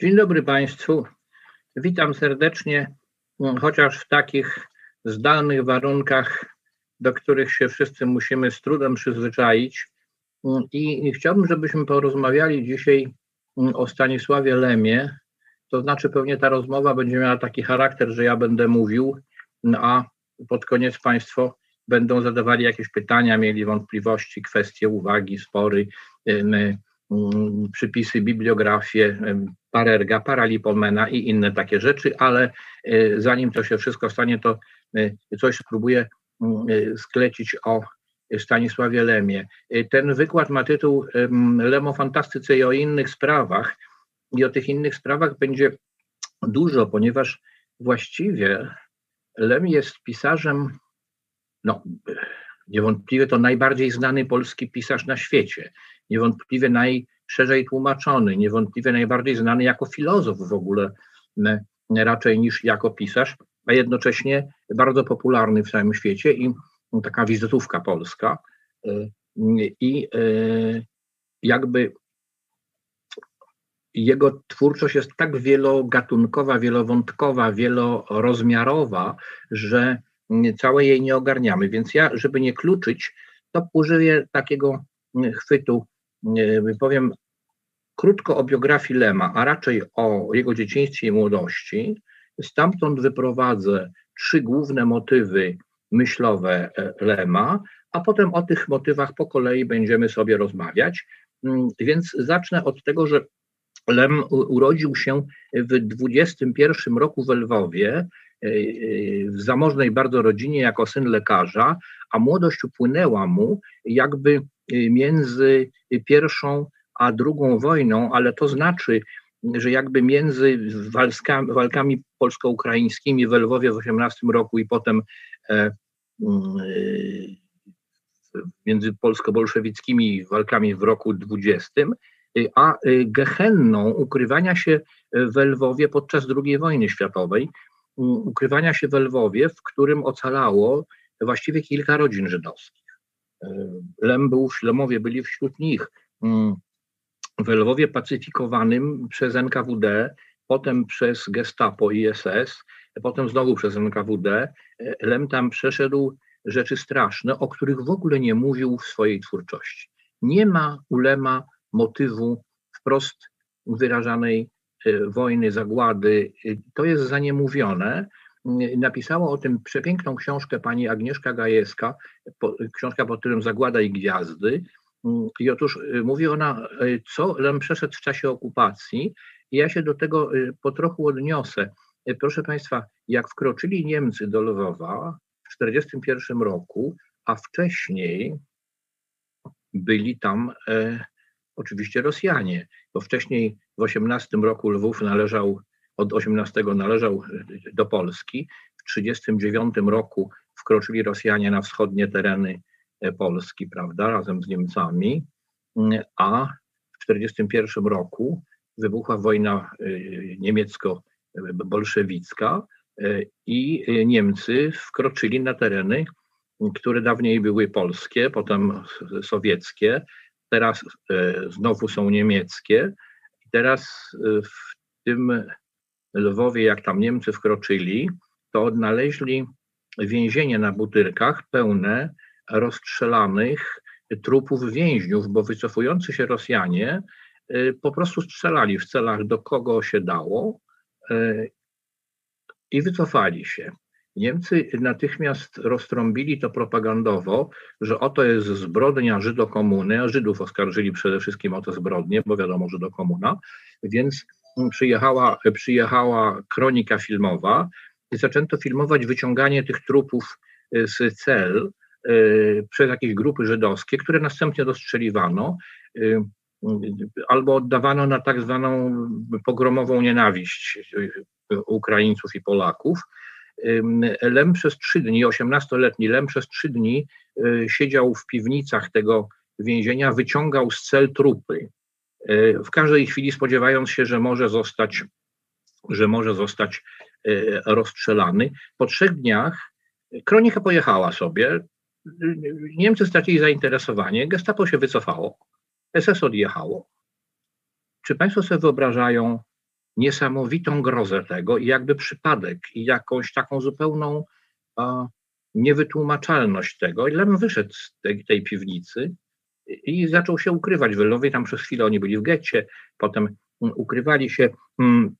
Dzień dobry Państwu. Witam serdecznie, chociaż w takich zdalnych warunkach, do których się wszyscy musimy z trudem przyzwyczaić. I chciałbym, żebyśmy porozmawiali dzisiaj o Stanisławie Lemie. To znaczy, pewnie ta rozmowa będzie miała taki charakter, że ja będę mówił, a pod koniec Państwo będą zadawali jakieś pytania, mieli wątpliwości, kwestie, uwagi, spory, przypisy, bibliografię, Parerga, Paralipomena i inne takie rzeczy, ale e, zanim to się wszystko stanie, to e, coś spróbuję e, sklecić o Stanisławie Lemie. Ten wykład ma tytuł Lem o fantastyce i o innych sprawach. I o tych innych sprawach będzie dużo, ponieważ właściwie Lem jest pisarzem, no niewątpliwie to najbardziej znany polski pisarz na świecie, niewątpliwie najszerzej tłumaczony, niewątpliwie najbardziej znany jako filozof w ogóle, raczej niż jako pisarz, a jednocześnie bardzo popularny w całym świecie i taka wizytówka polska. E, I e, jakby jego twórczość jest tak wielogatunkowa, wielowątkowa, wielorozmiarowa, że całe jej nie ogarniamy. Więc ja, żeby nie kluczyć, to użyję takiego chwytu, powiem krótko o biografii Lema, a raczej o jego dzieciństwie i młodości. Stamtąd wyprowadzę trzy główne motywy myślowe e, Lema, a potem o tych motywach po kolei będziemy sobie rozmawiać. Mm, więc zacznę od tego, że Lem urodził się w 21 roku w Lwowie, e, e, w zamożnej bardzo rodzinie jako syn lekarza, a młodość upłynęła mu jakby między pierwszą a drugą wojną, ale to znaczy, że jakby między walkami, walkami polsko-ukraińskimi w Lwowie w 18 roku i potem e, mm, między polsko-bolszewickimi walkami w roku 20, a gehenną ukrywania się w Lwowie podczas II wojny światowej, ukrywania się w Lwowie, w którym ocalało właściwie kilka rodzin żydowskich. Lem był, Lemowie byli wśród nich. Mm, w Lwowie pacyfikowanym przez NKWD, potem przez Gestapo i SS, potem znowu przez NKWD, Lem tam przeszedł rzeczy straszne, o których w ogóle nie mówił w swojej twórczości. Nie ma u Lema motywu wprost wyrażanej e, wojny, zagłady. To jest zaniemówione. Napisała o tym przepiękną książkę pani Agnieszka Gajewska, książka pod tytułem Zagłada i Gwiazdy. I otóż y, mówi ona, y, co Lem przeszedł w czasie okupacji, i ja się do tego y, po trochu odniosę. Proszę Państwa, jak wkroczyli Niemcy do Lwowa w 1941 roku, a wcześniej byli tam e, oczywiście Rosjanie, bo wcześniej w 18 roku Lwów należał, od 18 należał do Polski, w 1939 roku wkroczyli Rosjanie na wschodnie tereny E, Polski, prawda, razem z Niemcami, mm, a w 1941 roku wybuchła wojna e, niemiecko-bolszewicka e, i Niemcy wkroczyli na tereny, które dawniej były polskie, potem sowieckie, teraz znowu są niemieckie. Teraz w tym Lwowie, jak tam Niemcy wkroczyli, to odnaleźli więzienie na Butyrkach pełne rozstrzelanych trupów więźniów, bo wycofujący się Rosjanie y, po prostu strzelali w celach do kogo się dało y, i wycofali się. Niemcy natychmiast roztrąbili to propagandowo, że oto jest zbrodnia Żydokomuny, a Żydów oskarżyli przede wszystkim o tę zbrodnię, bo wiadomo, Żydokomuna, więc przyjechała, przyjechała kronika filmowa i zaczęto filmować wyciąganie tych trupów z cel, Y, przez jakieś grupy żydowskie, które następnie dostrzeliwano y, albo oddawano na tak zwaną pogromową nienawiść y, Ukraińców i Polaków. Lem przez trzy dni, 18-letni Lem przez trzy dni siedział w piwnicach tego więzienia, wyciągał z cel trupy. W każdej chwili spodziewając się, że może zostać, że może zostać rozstrzelany. Po trzech dniach kronika pojechała sobie, Niemcy stracili zainteresowanie, gestapo się wycofało, SS odjechało. czy Państwo sobie wyobrażają niesamowitą grozę tego i jakby przypadek i jakąś taką zupełną a, niewytłumaczalność tego. I Lem wyszedł z tej, tej piwnicy i zaczął się ukrywać w. Tam przez chwilę oni byli w getcie, potem mm, ukrywali się. Mm,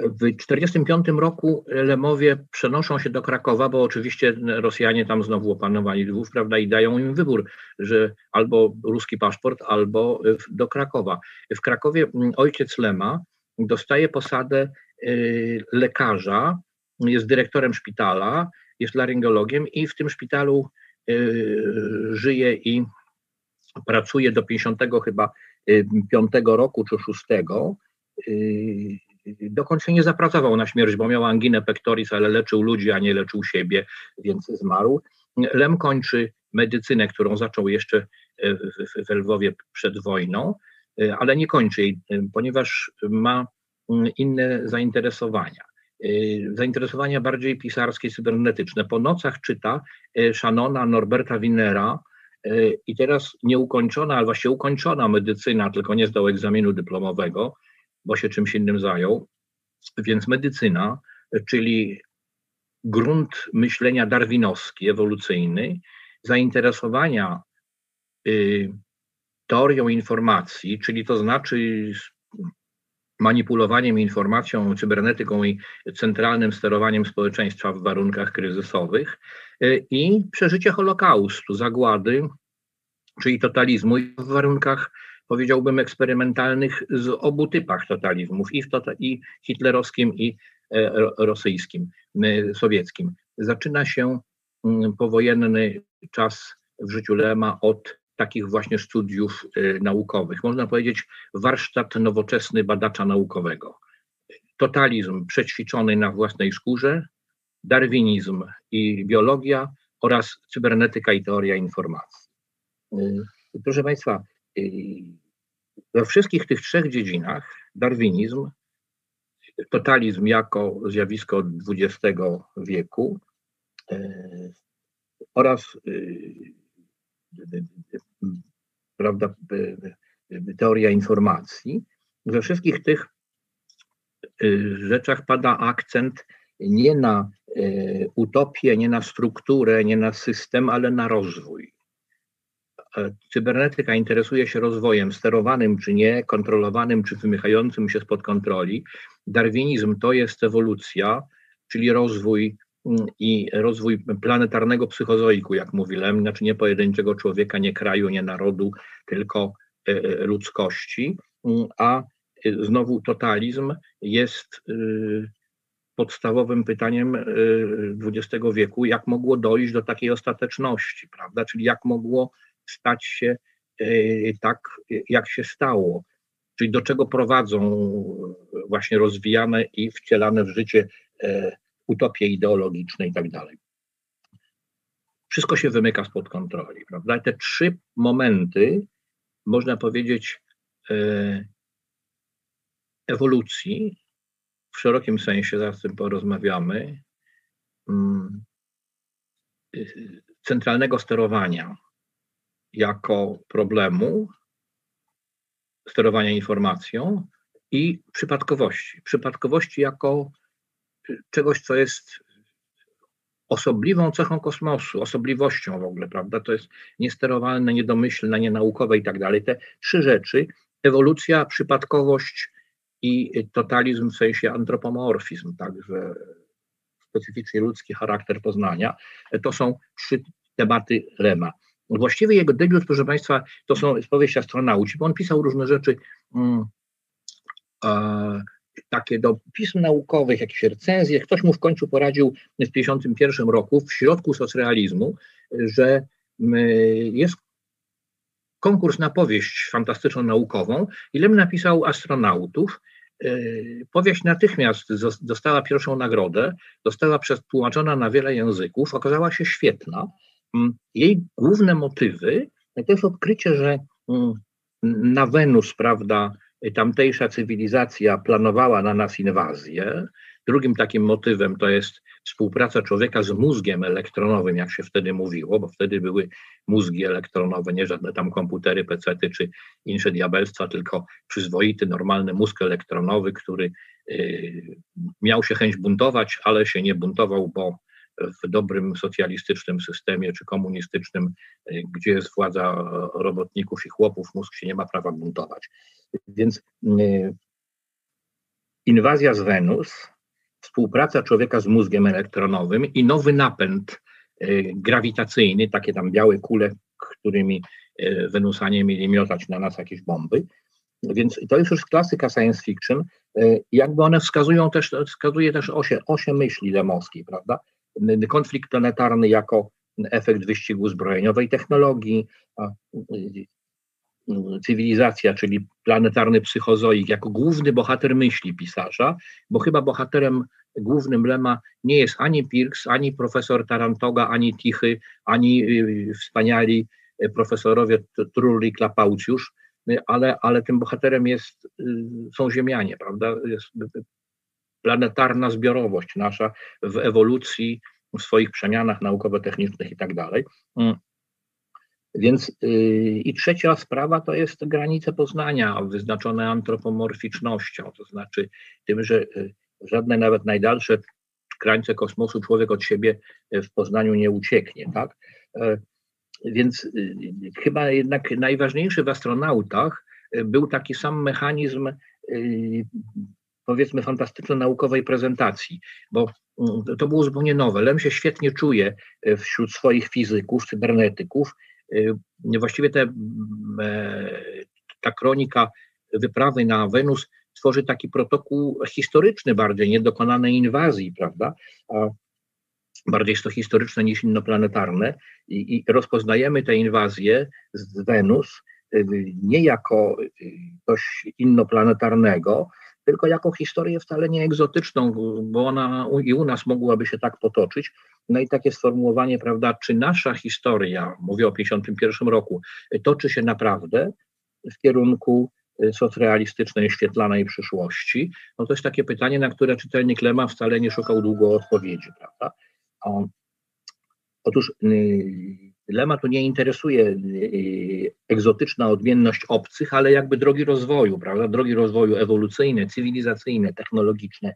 w 1945 roku Lemowie przenoszą się do Krakowa, bo oczywiście Rosjanie tam znowu opanowali Lwów, prawda, i dają im wybór, że albo ruski paszport, albo do Krakowa. W Krakowie mm, ojciec Lema dostaje posadę y, lekarza, jest dyrektorem szpitala, jest laryngologiem i w tym szpitalu y, żyje i pracuje do 50 chyba 5 y, roku czy 6 dokąd się nie zapracował na śmierć, bo miał anginę pectoris, ale leczył ludzi, a nie leczył siebie, więc zmarł. Lem kończy medycynę, którą zaczął jeszcze e, w Lwowie przed wojną, e, ale nie kończy jej, e, ponieważ ma mm, inne zainteresowania. Zainteresowania bardziej pisarskie, cybernetyczne. Po nocach czyta Shannona Norberta Winnera i teraz nieukończona, ale właściwie ukończona medycyna, tylko nie zdał egzaminu dyplomowego, bo się czymś innym zajął. Więc medycyna, czyli grunt myślenia darwinowski, ewolucyjny, zainteresowania y, teorią informacji, czyli to znaczy manipulowaniem informacją, cybernetyką i centralnym sterowaniem społeczeństwa w warunkach kryzysowych i przeżycie Holokaustu, zagłady, czyli totalizmu w warunkach powiedziałbym, eksperymentalnych z obu typach totalizmów, i, tota, i hitlerowskim, i e, rosyjskim, sowieckim. Zaczyna się powojenny czas w życiu Lema od takich właśnie studiów e, naukowych. Można powiedzieć warsztat nowoczesny badacza naukowego. Totalizm przećwiczony na własnej skórze, darwinizm i biologia oraz cybernetyka i teoria informacji. E, proszę Państwa, we wszystkich tych trzech dziedzinach darwinizm, totalizm jako zjawisko XX wieku e, oraz prawda, teoria informacji, we wszystkich tych rzeczach pada akcent nie na utopię, nie na strukturę, nie na system, ale na rozwój. Cybernetyka interesuje się rozwojem sterowanym czy nie, kontrolowanym czy wymychającym się spod kontroli. Darwinizm to jest ewolucja, czyli rozwój mm, i rozwój planetarnego psychozoiku, jak mówi Lem, znaczy nie pojedynczego człowieka, nie kraju, nie narodu, tylko e, e, ludzkości. Mm, a znowu totalizm jest podstawowym pytaniem XX wieku, jak mogło dojść do takiej ostateczności, prawda? Czyli jak mogło stać się e, tak, jak się stało. Czyli do czego prowadzą właśnie rozwijane i wcielane w życie utopie ideologiczne i tak dalej. Wszystko się wymyka spod kontroli, prawda? te trzy momenty, można powiedzieć, ewolucji, w szerokim sensie, zaraz tym porozmawiamy, mm, centralnego sterowania, jako problemu sterowania informacją i przypadkowości. Przypadkowości jako czegoś, co jest osobliwą cechą kosmosu, osobliwością w ogóle, prawda? To jest niesterowalne, niedomyślne, nienaukowe i tak dalej. Te trzy rzeczy, ewolucja, przypadkowość i totalizm w sensie antropomorfizm, także specyficznie ludzki charakter poznania, to są trzy tematy Lema. Właściwie jego debiut, proszę Państwa, to są powieści astronauci, bo on pisał różne rzeczy mm, takie do pism naukowych, jakieś recenzje. Ktoś mu w końcu poradził w 1951 roku, w środku socrealizmu, że mm, jest konkurs na powieść fantastyczno-naukową i Lem napisał Astronautów. E, powieść natychmiast dostała pierwszą nagrodę, została przetłumaczona na wiele języków, okazała się świetna. Mm, jej główne motywy to jest odkrycie, że mm, na Wenus, prawda, tamtejsza cywilizacja planowała na nas inwazję. Drugim takim motywem to jest współpraca człowieka z mózgiem elektronowym, jak się wtedy mówiło, bo wtedy były mózgi elektronowe, nie żadne tam komputery, pecety czy inne diabelstwa, tylko przyzwoity, normalny mózg elektronowy, który y, miał się chęć buntować, ale się nie buntował, bo w dobrym socjalistycznym systemie czy komunistycznym, y, gdzie jest władza robotników i chłopów, mózg się nie ma prawa buntować. Więc y, inwazja z Wenus współpraca człowieka z mózgiem elektronowym i nowy napęd y, grawitacyjny, takie tam białe kule, którymi Wenusanie mieli miotać na nas jakieś bomby. Więc to jest już klasyka science fiction. Y, jakby one wskazują też, wskazuje też osie, osie myśli lemowskiej, prawda? Konflikt planetarny jako efekt wyścigu zbrojeniowej technologii, cywilizacja, czyli planetarny psychozoik, jako główny bohater myśli pisarza, bo chyba bohaterem głównym Lema nie jest ani Pirks, ani profesor Tarantoga, ani Tichy, ani y, wspaniali y, profesorowie Trulli Klapaucjusz, y, ale, ale tym bohaterem jest, są Ziemianie, prawda? Jest planetarna zbiorowość nasza w ewolucji, w swoich przemianach naukowo-technicznych i tak dalej. Mm. Więc yy, i trzecia sprawa to jest granice poznania wyznaczone antropomorficznością, to znaczy tym, że yy, żadne nawet najdalsze krańce kosmosu człowiek od siebie w Poznaniu nie ucieknie, tak? Yy, więc chyba jednak najważniejszy w astronautach był taki sam mechanizm powiedzmy fantastyczno-naukowej prezentacji, bo to było zupełnie nowe. Lem się świetnie czuje wśród swoich fizyków, cybernetyków, Y, właściwie te, e, ta kronika wyprawy na Wenus tworzy taki protokół historyczny bardziej, niedokonanej inwazji, prawda? A bardziej jest to historyczne niż innoplanetarne i, i rozpoznajemy tę inwazję z Wenus y, nie jako y, coś innoplanetarnego, tylko jako historię wcale nie egzotyczną, bo ona i u nas mogłaby się tak potoczyć. No i takie sformułowanie, prawda, czy nasza historia, mówię o 1951 roku, toczy się naprawdę w kierunku y, socrealistycznej, świetlanej przyszłości, no to jest takie pytanie, na które czytelnik Lema wcale nie szukał długo odpowiedzi, prawda? Otóż y, Lema tu nie interesuje y, egzotyczna odmienność obcych, ale jakby drogi rozwoju, prawda? Drogi rozwoju ewolucyjne, cywilizacyjne, technologiczne,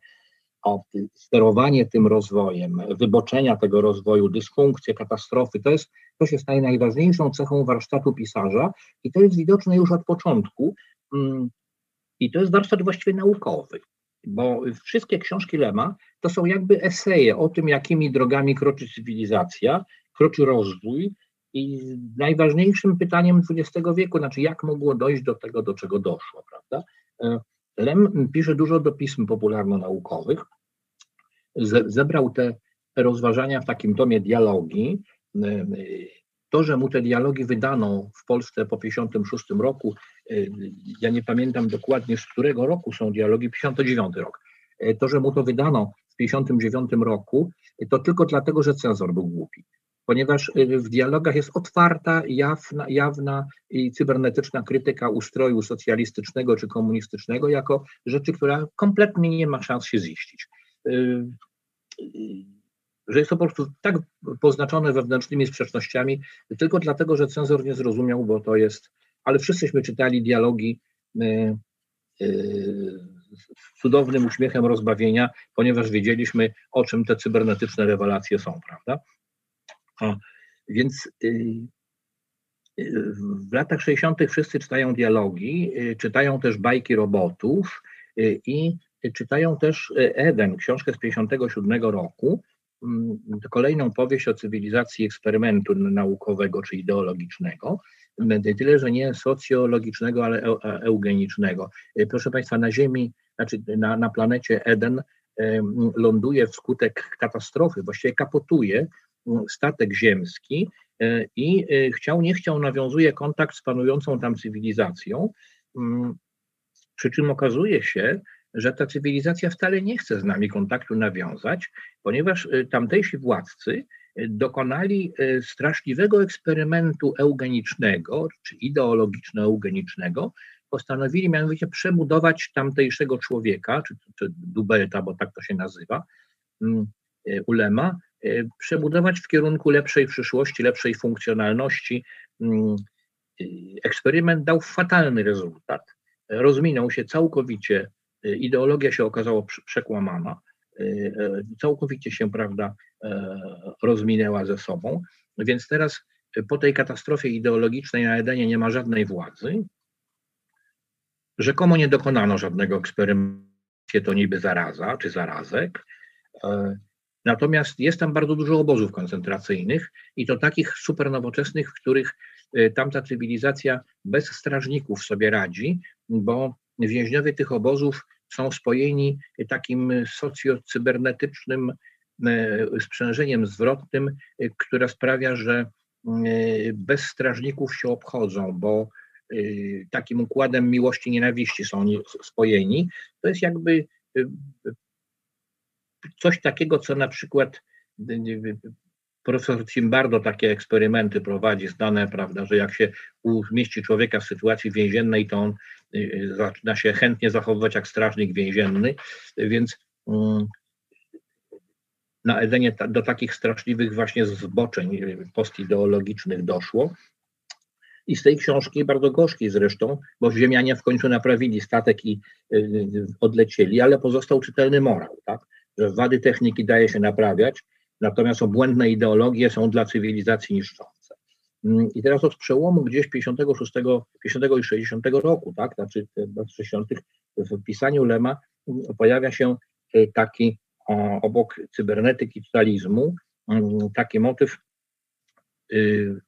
o, sterowanie tym rozwojem, wyboczenia tego rozwoju, dysfunkcje, katastrofy, to jest, to się staje najważniejszą cechą warsztatu pisarza i to jest widoczne już od początku. Mm, I to jest warsztat właściwie naukowy, bo wszystkie książki Lema to są jakby eseje o tym, jakimi drogami kroczy cywilizacja, kroczy rozwój, i najważniejszym pytaniem XX wieku, znaczy jak mogło dojść do tego, do czego doszło, prawda? E, Lem pisze dużo do pism popularno-naukowych, zebrał te rozważania w takim tomie dialogi. E, to, że mu te dialogi wydano w Polsce po 1956 roku, e, ja nie pamiętam dokładnie z którego roku są dialogi, 59 rok. To, że mu to wydano w 59 roku, to tylko dlatego, że cenzor był głupi ponieważ w dialogach jest otwarta, jawna, jawna i cybernetyczna krytyka ustroju socjalistycznego czy komunistycznego jako rzeczy, która kompletnie nie ma szans się ziścić. Y, y, że jest to po prostu tak poznaczone wewnętrznymi sprzecznościami, tylko dlatego, że cenzor nie zrozumiał, bo to jest, ale wszyscyśmy czytali dialogi z cudownym uśmiechem rozbawienia, ponieważ wiedzieliśmy, o czym te cybernetyczne rewelacje są, prawda? O, więc y, y, w latach 60. wszyscy czytają dialogi, y, czytają też bajki robotów i czytają też Eden, książkę z 57 roku, mm, kolejną powieść o cywilizacji eksperymentu naukowego czy ideologicznego, tyle, że nie socjologicznego, ale eugenicznego. Proszę Państwa, na Ziemi, znaczy na, na planecie Eden ląduje wskutek katastrofy, właściwie kapotuje statek ziemski e, i e, chciał, nie chciał, nawiązuje kontakt z panującą tam cywilizacją, mm, przy czym okazuje się, że ta cywilizacja wcale nie chce z nami kontaktu nawiązać, ponieważ e, tamtejsi władcy dokonali straszliwego eksperymentu eugenicznego czy ideologiczno-eugenicznego, postanowili mianowicie przebudować tamtejszego człowieka, czy, czy Dubelta, bo tak to się nazywa, mm, ulema, przebudować w kierunku lepszej przyszłości, lepszej funkcjonalności. Mm, eksperyment dał fatalny rezultat. Rozminął się całkowicie, ideologia się okazała przekłamana, całkowicie się, prawda, rozminęła ze sobą. Więc teraz po tej katastrofie ideologicznej na Edenie nie ma żadnej władzy. Rzekomo nie dokonano żadnego eksperymentu, to niby zaraza czy zarazek. E, natomiast jest tam bardzo dużo obozów koncentracyjnych i to takich super nowoczesnych, w których e, tamta cywilizacja bez strażników sobie radzi, bo więźniowie tych obozów są spojeni takim socjocybernetycznym e, sprzężeniem zwrotnym, które sprawia, że bez strażników się obchodzą, bo takim układem miłości nienawiści są spojeni. To jest jakby coś takiego, co na przykład profesor Cimbardo takie eksperymenty prowadzi, znane, prawda, że jak się umieści człowieka w sytuacji więziennej, to on zaczyna się chętnie zachowywać jak strażnik więzienny, więc mm, na Edenie do takich straszliwych właśnie zboczeń postideologicznych doszło. I z tej książki, bardzo gorzkiej zresztą, bo Ziemianie w końcu naprawili statek i y, y, odlecieli, ale pozostał czytelny morał, tak? że wady techniki daje się naprawiać, natomiast obłędne ideologie są dla cywilizacji niszczące. Mm, I teraz od przełomu gdzieś 56, 50 i 60 roku, tak, znaczy w 60 w pisaniu Lema mm, pojawia się y, taki obok cybernetyki totalizmu mm, taki motyw y,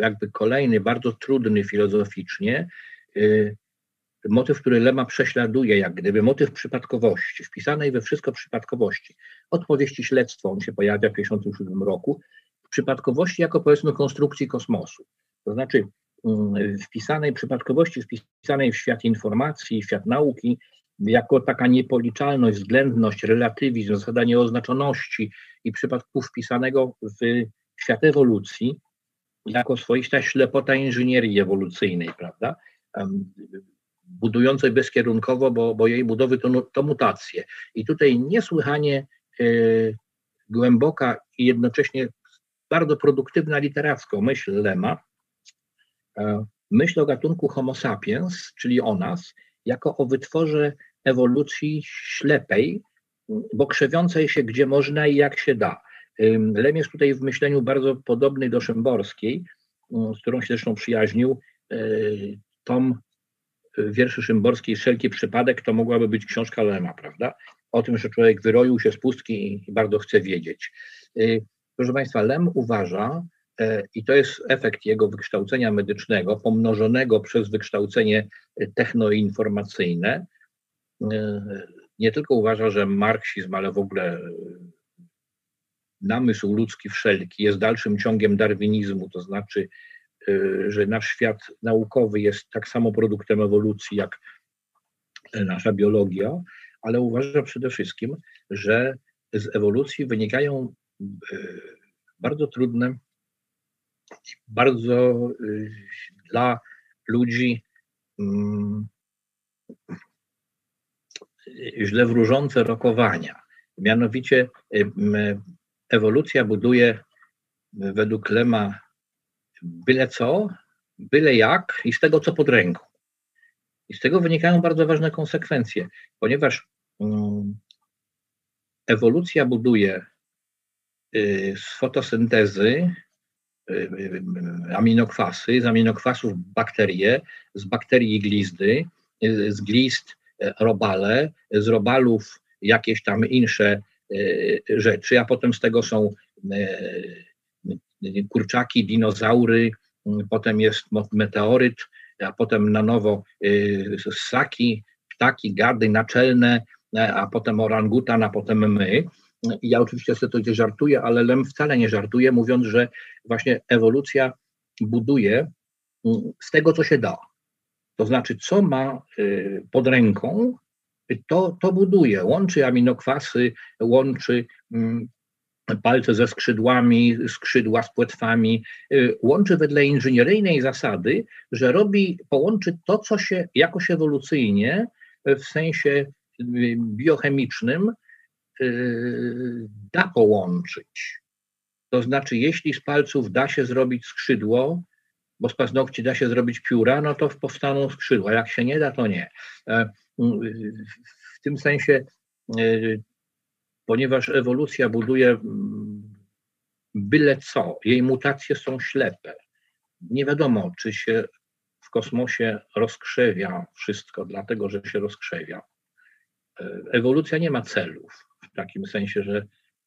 jakby kolejny, bardzo trudny filozoficznie, y, motyw, który Lema prześladuje, jak gdyby motyw przypadkowości, wpisanej we wszystko przypadkowości. Odpowieści śledztwo, on się pojawia w 1957 roku, przypadkowości jako powiedzmy konstrukcji kosmosu. To znaczy mm, wpisanej przypadkowości, wpisanej w świat informacji, w świat nauki, jako taka niepoliczalność, względność, relatywizm, zasada nieoznaczoności i przypadku wpisanego w świat ewolucji, jako swoista ślepota inżynierii ewolucyjnej, prawda? Budującej bezkierunkowo, bo, bo jej budowy to, to mutacje. I tutaj niesłychanie y, głęboka i jednocześnie bardzo produktywna literacko myśl Lema, y, myśl o gatunku Homo sapiens, czyli o nas, jako o wytworze ewolucji ślepej, bo krzewiącej się gdzie można i jak się da. Lem jest tutaj w myśleniu bardzo podobny do Szymborskiej, z którą się zresztą przyjaźnił. E, tom wierszy Szymborskiej Wszelki przypadek to mogłaby być książka Lema, prawda? O tym, że człowiek wyroił się z pustki i bardzo chce wiedzieć. E, proszę Państwa, Lem uważa, e, i to jest efekt jego wykształcenia medycznego, pomnożonego przez wykształcenie technoinformacyjne, nie tylko uważa, że marksizm, ale w ogóle namysł ludzki wszelki jest dalszym ciągiem darwinizmu, to znaczy, że nasz świat naukowy jest tak samo produktem ewolucji jak nasza biologia, ale uważa przede wszystkim, że z ewolucji wynikają bardzo trudne, bardzo dla ludzi mm, źle wróżące rokowania. Mianowicie ewolucja buduje według Lema byle co, byle jak i z tego, co pod ręką. I z tego wynikają bardzo ważne konsekwencje, ponieważ ewolucja buduje y, z fotosyntezy y, y, aminokwasy, z aminokwasów bakterie, z bakterii glizdy, z glizd E, robale, z robalów jakieś tam insze e, rzeczy, a potem z tego są e, kurczaki, dinozaury, potem jest meteoryt, a potem na nowo ssaki, ptaki, gady naczelne, a potem orangutan, a potem my. Ja oczywiście sobie to gdzieś żartuję, ale Lem wcale nie żartuje, mówiąc, że właśnie ewolucja buduje z tego, co się da. To znaczy, co ma y, pod ręką, to, to buduje, łączy aminokwasy, łączy mm, palce ze skrzydłami, skrzydła z płetwami, łączy wedle inżynieryjnej zasady, że robi, połączy to, co się jakoś ewolucyjnie w sensie biochemicznym da połączyć. To znaczy, jeśli z palców da się zrobić skrzydło, bo z paznokci da się zrobić pióra, no to powstaną skrzydła. Jak się nie da, to nie. E, w tym sensie, ponieważ ewolucja buduje byle co, jej mutacje są ślepe. Nie wiadomo, czy się w kosmosie rozkrzewia wszystko, dlatego że się rozkrzewia. E, ewolucja nie ma celów, w takim sensie, że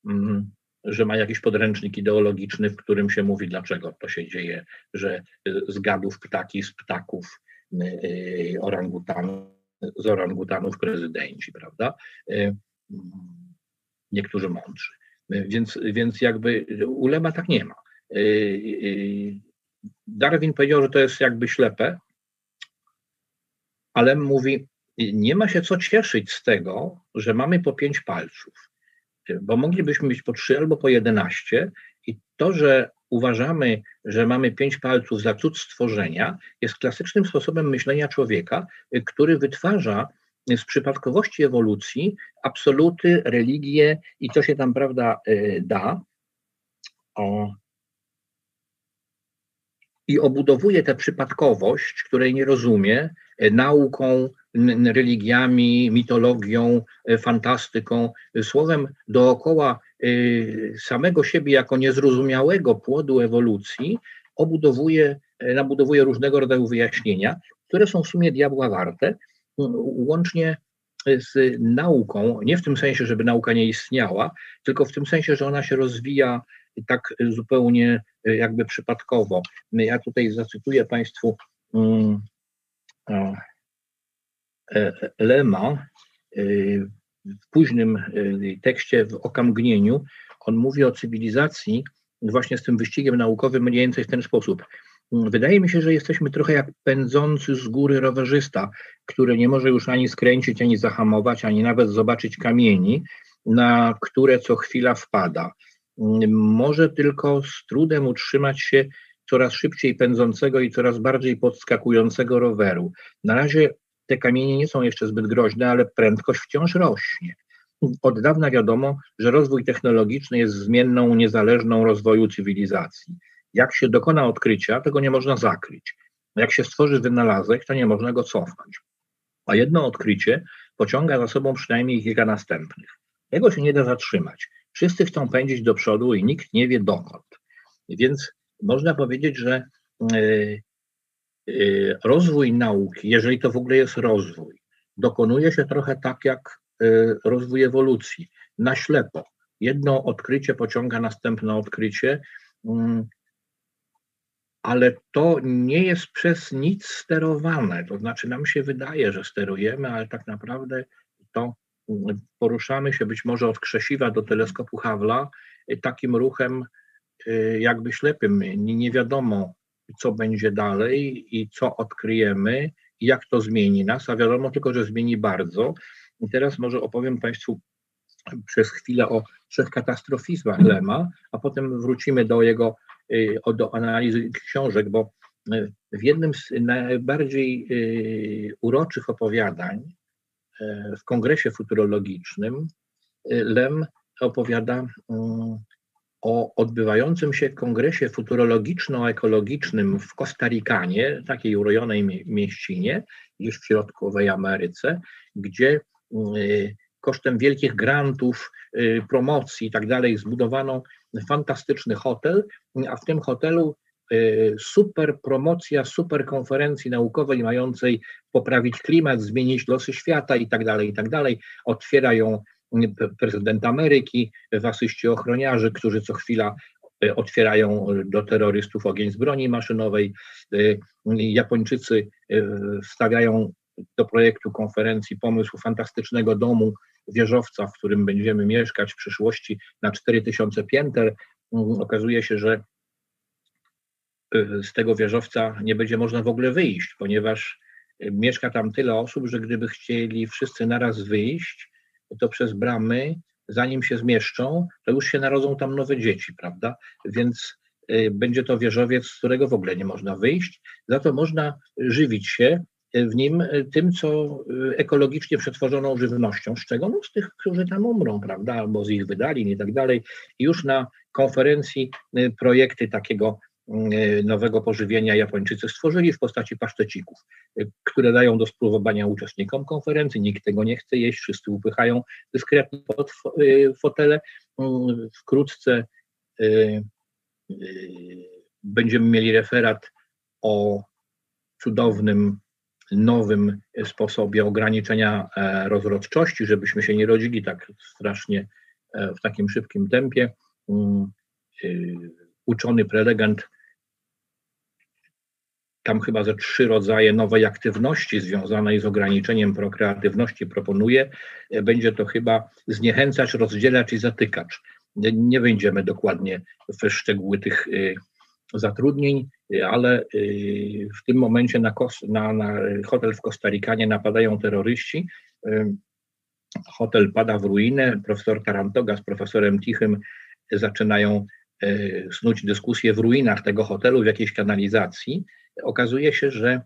mm, że ma jakiś podręcznik ideologiczny, w którym się mówi, dlaczego to się dzieje, że z gadów ptaki, z ptaków y, orangutanów, z orangutanów prezydenci, prawda? Y, niektórzy mądrzy. Więc, więc jakby u Lema tak nie ma. Darwin powiedział, że to jest jakby ślepe, ale mówi, nie ma się co cieszyć z tego, że mamy po pięć palców bo moglibyśmy mieć po trzy albo po jedenaście i to, że uważamy, że mamy pięć palców za cud stworzenia, jest klasycznym sposobem myślenia człowieka, który wytwarza z przypadkowości ewolucji absoluty, religie i co się tam, prawda, y, da. O, i obudowuje tę przypadkowość, której nie rozumie, y, nauką, religiami, mitologią, e, fantastyką, słowem dookoła e, samego siebie jako niezrozumiałego płodu ewolucji, obudowuje, e, nabudowuje różnego rodzaju wyjaśnienia, które są w sumie diabła warte, łącznie z nauką, nie w tym sensie, żeby nauka nie istniała, tylko w tym sensie, że ona się rozwija tak zupełnie jakby przypadkowo. Ja tutaj zacytuję Państwu mm, E, Lema e, w późnym e, tekście w Okamgnieniu, on mówi o cywilizacji właśnie z tym wyścigiem naukowym mniej więcej w ten sposób. Wydaje mi się, że jesteśmy trochę jak pędzący z góry rowerzysta, który nie może już ani skręcić, ani zahamować, ani nawet zobaczyć kamieni, na które co chwila wpada. Może tylko z trudem utrzymać się coraz szybciej pędzącego i coraz bardziej podskakującego roweru. Na razie te kamienie nie są jeszcze zbyt groźne, ale prędkość wciąż rośnie. Od dawna wiadomo, że rozwój technologiczny jest zmienną, niezależną rozwoju cywilizacji. Jak się dokona odkrycia, tego nie można zakryć. Jak się stworzy wynalazek, to nie można go cofnąć. A jedno odkrycie pociąga za sobą przynajmniej kilka następnych. Jego się nie da zatrzymać. Wszyscy chcą pędzić do przodu i nikt nie wie dokąd. Więc można powiedzieć, że yy, Y, rozwój nauki, jeżeli to w ogóle jest rozwój, dokonuje się trochę tak jak y, rozwój ewolucji, na ślepo. Jedno odkrycie pociąga następne odkrycie, mm, ale to nie jest przez nic sterowane. To znaczy, nam się wydaje, że sterujemy, ale tak naprawdę to mm, poruszamy się być może od krzesiwa do teleskopu Hawla y, takim ruchem jakby ślepym. Nie wiadomo, co będzie dalej i co odkryjemy, jak to zmieni nas, a wiadomo tylko, że zmieni bardzo. I teraz może opowiem Państwu przez chwilę o trzech katastrofizmach Lema, a potem wrócimy do jego, y, do analizy książek, bo y, w jednym z najbardziej y, uroczych opowiadań w kongresie futurologicznym Lem opowiada o odbywającym się kongresie futurologiczno-ekologicznym w Kostarikanie, takiej urojonej mieścinie, gdzieś w środkowej Ameryce, gdzie y, kosztem wielkich grantów, y, promocji i tak dalej zbudowano fantastyczny hotel, a w tym hotelu y, super promocja, super konferencji naukowej mającej poprawić klimat, zmienić losy świata i tak dalej, i tak dalej. Ją prezydent Ameryki, w asyści ochroniarzy, którzy co chwila otwierają do terrorystów ogień z broni maszynowej. Japończycy wstawiają do projektu konferencji pomysł fantastycznego domu, wieżowca, w którym będziemy mieszkać w przyszłości na 4000 pięter. Okazuje się, że z tego wieżowca nie będzie można w ogóle wyjść, ponieważ mieszka tam tyle osób, że gdyby chcieli wszyscy naraz wyjść, to przez bramy zanim się zmieszczą, to już się narodzą tam nowe dzieci, prawda? Więc będzie to wieżowiec, z którego w ogóle nie można wyjść. Za to można żywić się w nim tym, co ekologicznie przetworzoną żywnością, z czego? No z tych, którzy tam umrą, prawda, albo z ich wydalin i tak dalej. Już na konferencji projekty takiego nowego pożywienia Japończycy stworzyli w postaci pasztecików, które dają do spróbowania uczestnikom konferencji. Nikt tego nie chce jeść, wszyscy upychają dyskretnie pod fotele. Wkrótce będziemy mieli referat o cudownym nowym sposobie ograniczenia e, rozrodczości, żebyśmy się nie rodzili tak strasznie e, w takim szybkim tempie. Mm, y, uczony prelegent tam chyba ze trzy rodzaje nowej aktywności związanej z ograniczeniem prokreatywności proponuje. E, będzie to chyba zniechęcać, rozdzielać i zatykacz. Nie wejdziemy dokładnie w szczegóły tych zatrudnień, ale y, w tym momencie na, na, na hotel w Kostarykanie napadają terroryści. Y, hotel pada w ruinę. Profesor Tarantoga z profesorem Tichym zaczynają y, snuć dyskusję w ruinach tego hotelu, w jakiejś kanalizacji. Okazuje się, że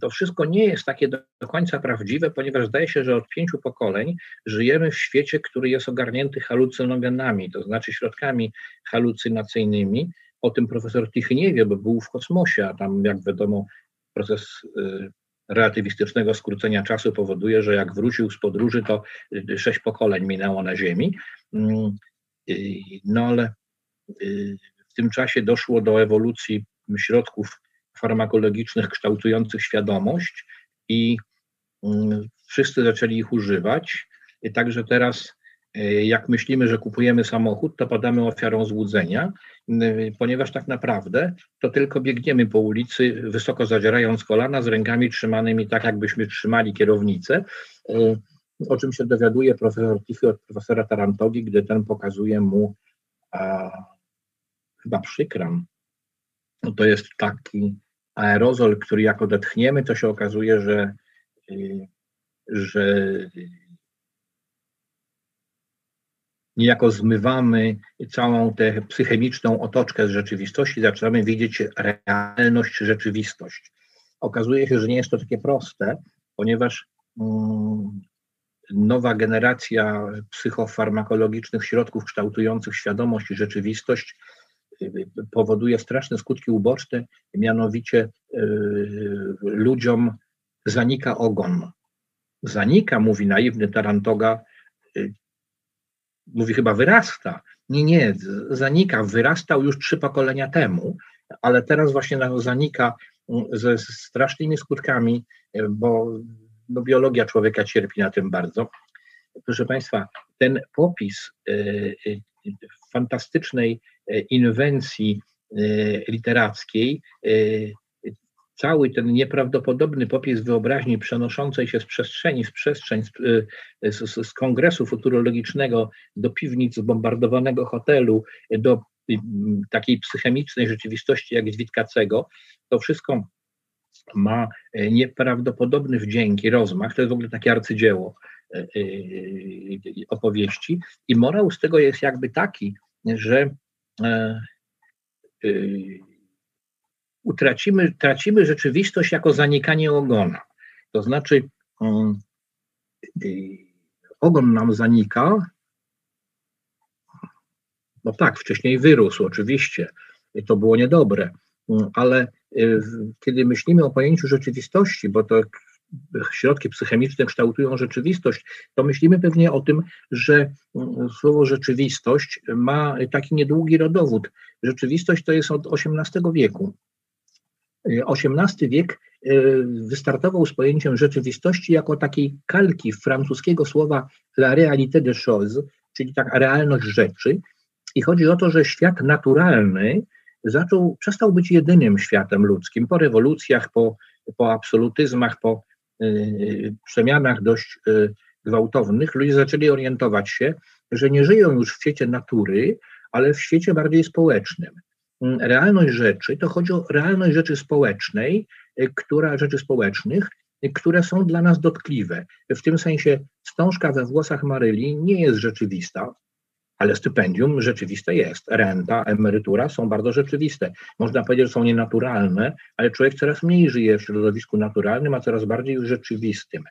to wszystko nie jest takie do końca prawdziwe, ponieważ zdaje się, że od pięciu pokoleń żyjemy w świecie, który jest ogarnięty halucynogenami, to znaczy środkami halucynacyjnymi, o tym profesor Tichy nie wie, bo był w kosmosie, a tam, jak wiadomo, proces y, relatywistycznego skrócenia czasu powoduje, że jak wrócił z podróży, to y, sześć pokoleń minęło na Ziemi. Mm, no ale y, w tym czasie doszło do ewolucji środków farmakologicznych kształtujących świadomość i mm, wszyscy zaczęli ich używać. Także teraz jak myślimy, że kupujemy samochód, to padamy ofiarą złudzenia, ponieważ tak naprawdę to tylko biegniemy po ulicy, wysoko zadzierając kolana, z rękami trzymanymi tak, jakbyśmy trzymali kierownicę, e, o czym się dowiaduje profesor Tichy od profesora Tarantogi, gdy ten pokazuje mu a, chyba przykram. No to jest taki aerozol, który jak odetchniemy, to się okazuje, że, że niejako zmywamy całą tę psychemiczną otoczkę z rzeczywistości, zaczynamy widzieć realność, rzeczywistość. Okazuje się, że nie jest to takie proste, ponieważ mm, nowa generacja psychofarmakologicznych środków kształtujących świadomość i rzeczywistość y, powoduje straszne skutki uboczne, mianowicie y, ludziom zanika ogon. Zanika, mówi naiwny Tarantoga, y, mówi chyba wyrasta. Nie, nie, zanika, wyrastał już trzy pokolenia temu, ale teraz właśnie zanika mm, ze strasznymi skutkami, e, bo no, biologia człowieka cierpi na tym bardzo. Proszę Państwa, ten popis e, e, fantastycznej inwencji literackiej cały ten nieprawdopodobny popis wyobraźni przenoszącej się z przestrzeni, z przestrzeń, z, z, z kongresu futurologicznego do piwnic zbombardowanego hotelu, do takiej psychemicznej rzeczywistości jak z Witkacego, to wszystko ma e, nieprawdopodobny wdzięk i rozmach. To jest w ogóle takie arcydzieło e, e, opowieści. I morał z tego jest jakby taki, że utracimy, tracimy rzeczywistość jako zanikanie ogona. To znaczy, um, ogon nam zanika. No tak, wcześniej wyrósł, oczywiście, to było niedobre, um, ale y, kiedy myślimy o pojęciu rzeczywistości, bo to środki psychemiczne kształtują rzeczywistość, to myślimy pewnie o tym, że słowo rzeczywistość ma taki niedługi rodowód. Rzeczywistość to jest od XVIII wieku. XVIII wiek e, wystartował z pojęciem rzeczywistości jako takiej kalki francuskiego słowa la réalité des choses, czyli tak realność rzeczy. I chodzi o to, że świat naturalny zaczął, przestał być jedynym światem ludzkim. Po rewolucjach, po, po absolutyzmach, po y, przemianach dość y, gwałtownych, ludzie zaczęli orientować się, że nie żyją już w świecie natury, ale w świecie bardziej społecznym. Mm, realność rzeczy, to chodzi o realność rzeczy społecznej, y, która, rzeczy społecznych, y, które są dla nas dotkliwe. W tym sensie wstążka we włosach Maryli nie jest rzeczywista, ale stypendium rzeczywiste jest. Renta, emerytura są bardzo rzeczywiste. Można powiedzieć, że są nienaturalne, ale człowiek coraz mniej żyje w środowisku naturalnym, a coraz bardziej już rzeczywistym.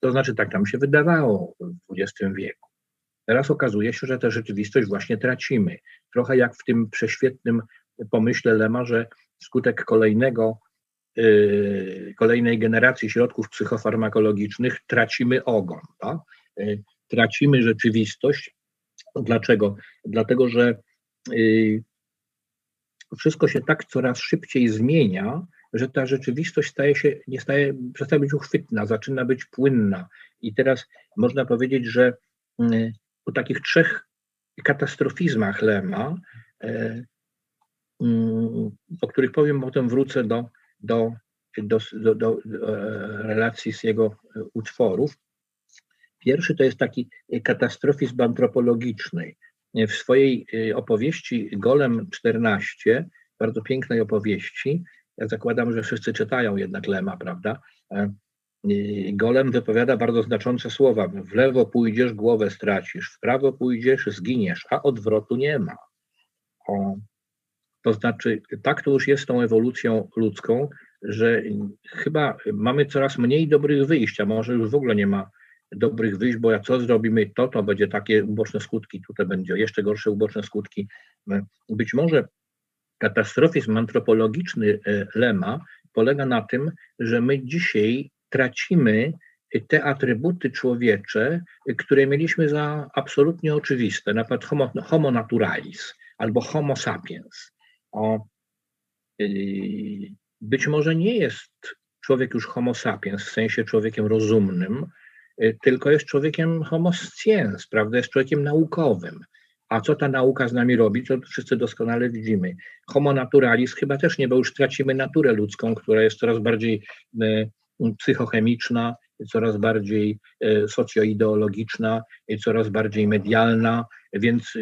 To znaczy, tak nam się wydawało w XX wieku. Teraz okazuje się, że tę rzeczywistość właśnie tracimy. Trochę jak w tym prześwietnym pomyśle Lema, że wskutek kolejnego, yy, kolejnej generacji środków psychofarmakologicznych tracimy ogon. Tak? Tracimy rzeczywistość. Dlaczego? Dlatego, że yy, wszystko się tak coraz szybciej zmienia, że ta rzeczywistość staje się, nie staje, przestaje być uchwytna, zaczyna być płynna. I teraz można powiedzieć, że po takich trzech katastrofizmach Lema, o których powiem, potem wrócę do, do, do, do, do relacji z jego utworów. Pierwszy to jest taki katastrofizm antropologiczny. W swojej opowieści Golem 14, bardzo pięknej opowieści, ja zakładam, że wszyscy czytają jednak Lema, prawda? Golem wypowiada bardzo znaczące słowa. W lewo pójdziesz, głowę stracisz, w prawo pójdziesz, zginiesz, a odwrotu nie ma. O, to znaczy, tak to już jest z tą ewolucją ludzką, że chyba mamy coraz mniej dobrych wyjść, a może już w ogóle nie ma dobrych wyjść, bo jak co zrobimy, to to będzie takie uboczne skutki, tutaj będzie jeszcze gorsze uboczne skutki. Być może katastrofizm antropologiczny e, Lema polega na tym, że my dzisiaj tracimy te atrybuty człowiecze, które mieliśmy za absolutnie oczywiste, na przykład homo, homo naturalis albo homo sapiens. O, być może nie jest człowiek już homo sapiens, w sensie człowiekiem rozumnym, y, tylko jest człowiekiem homo sciens, prawda, jest człowiekiem naukowym. A co ta nauka z nami robi, to wszyscy doskonale widzimy. Homo naturalis chyba też nie, bo już tracimy naturę ludzką, która jest coraz bardziej y, psychochemiczna, coraz bardziej socjoideologiczna, coraz bardziej medialna, więc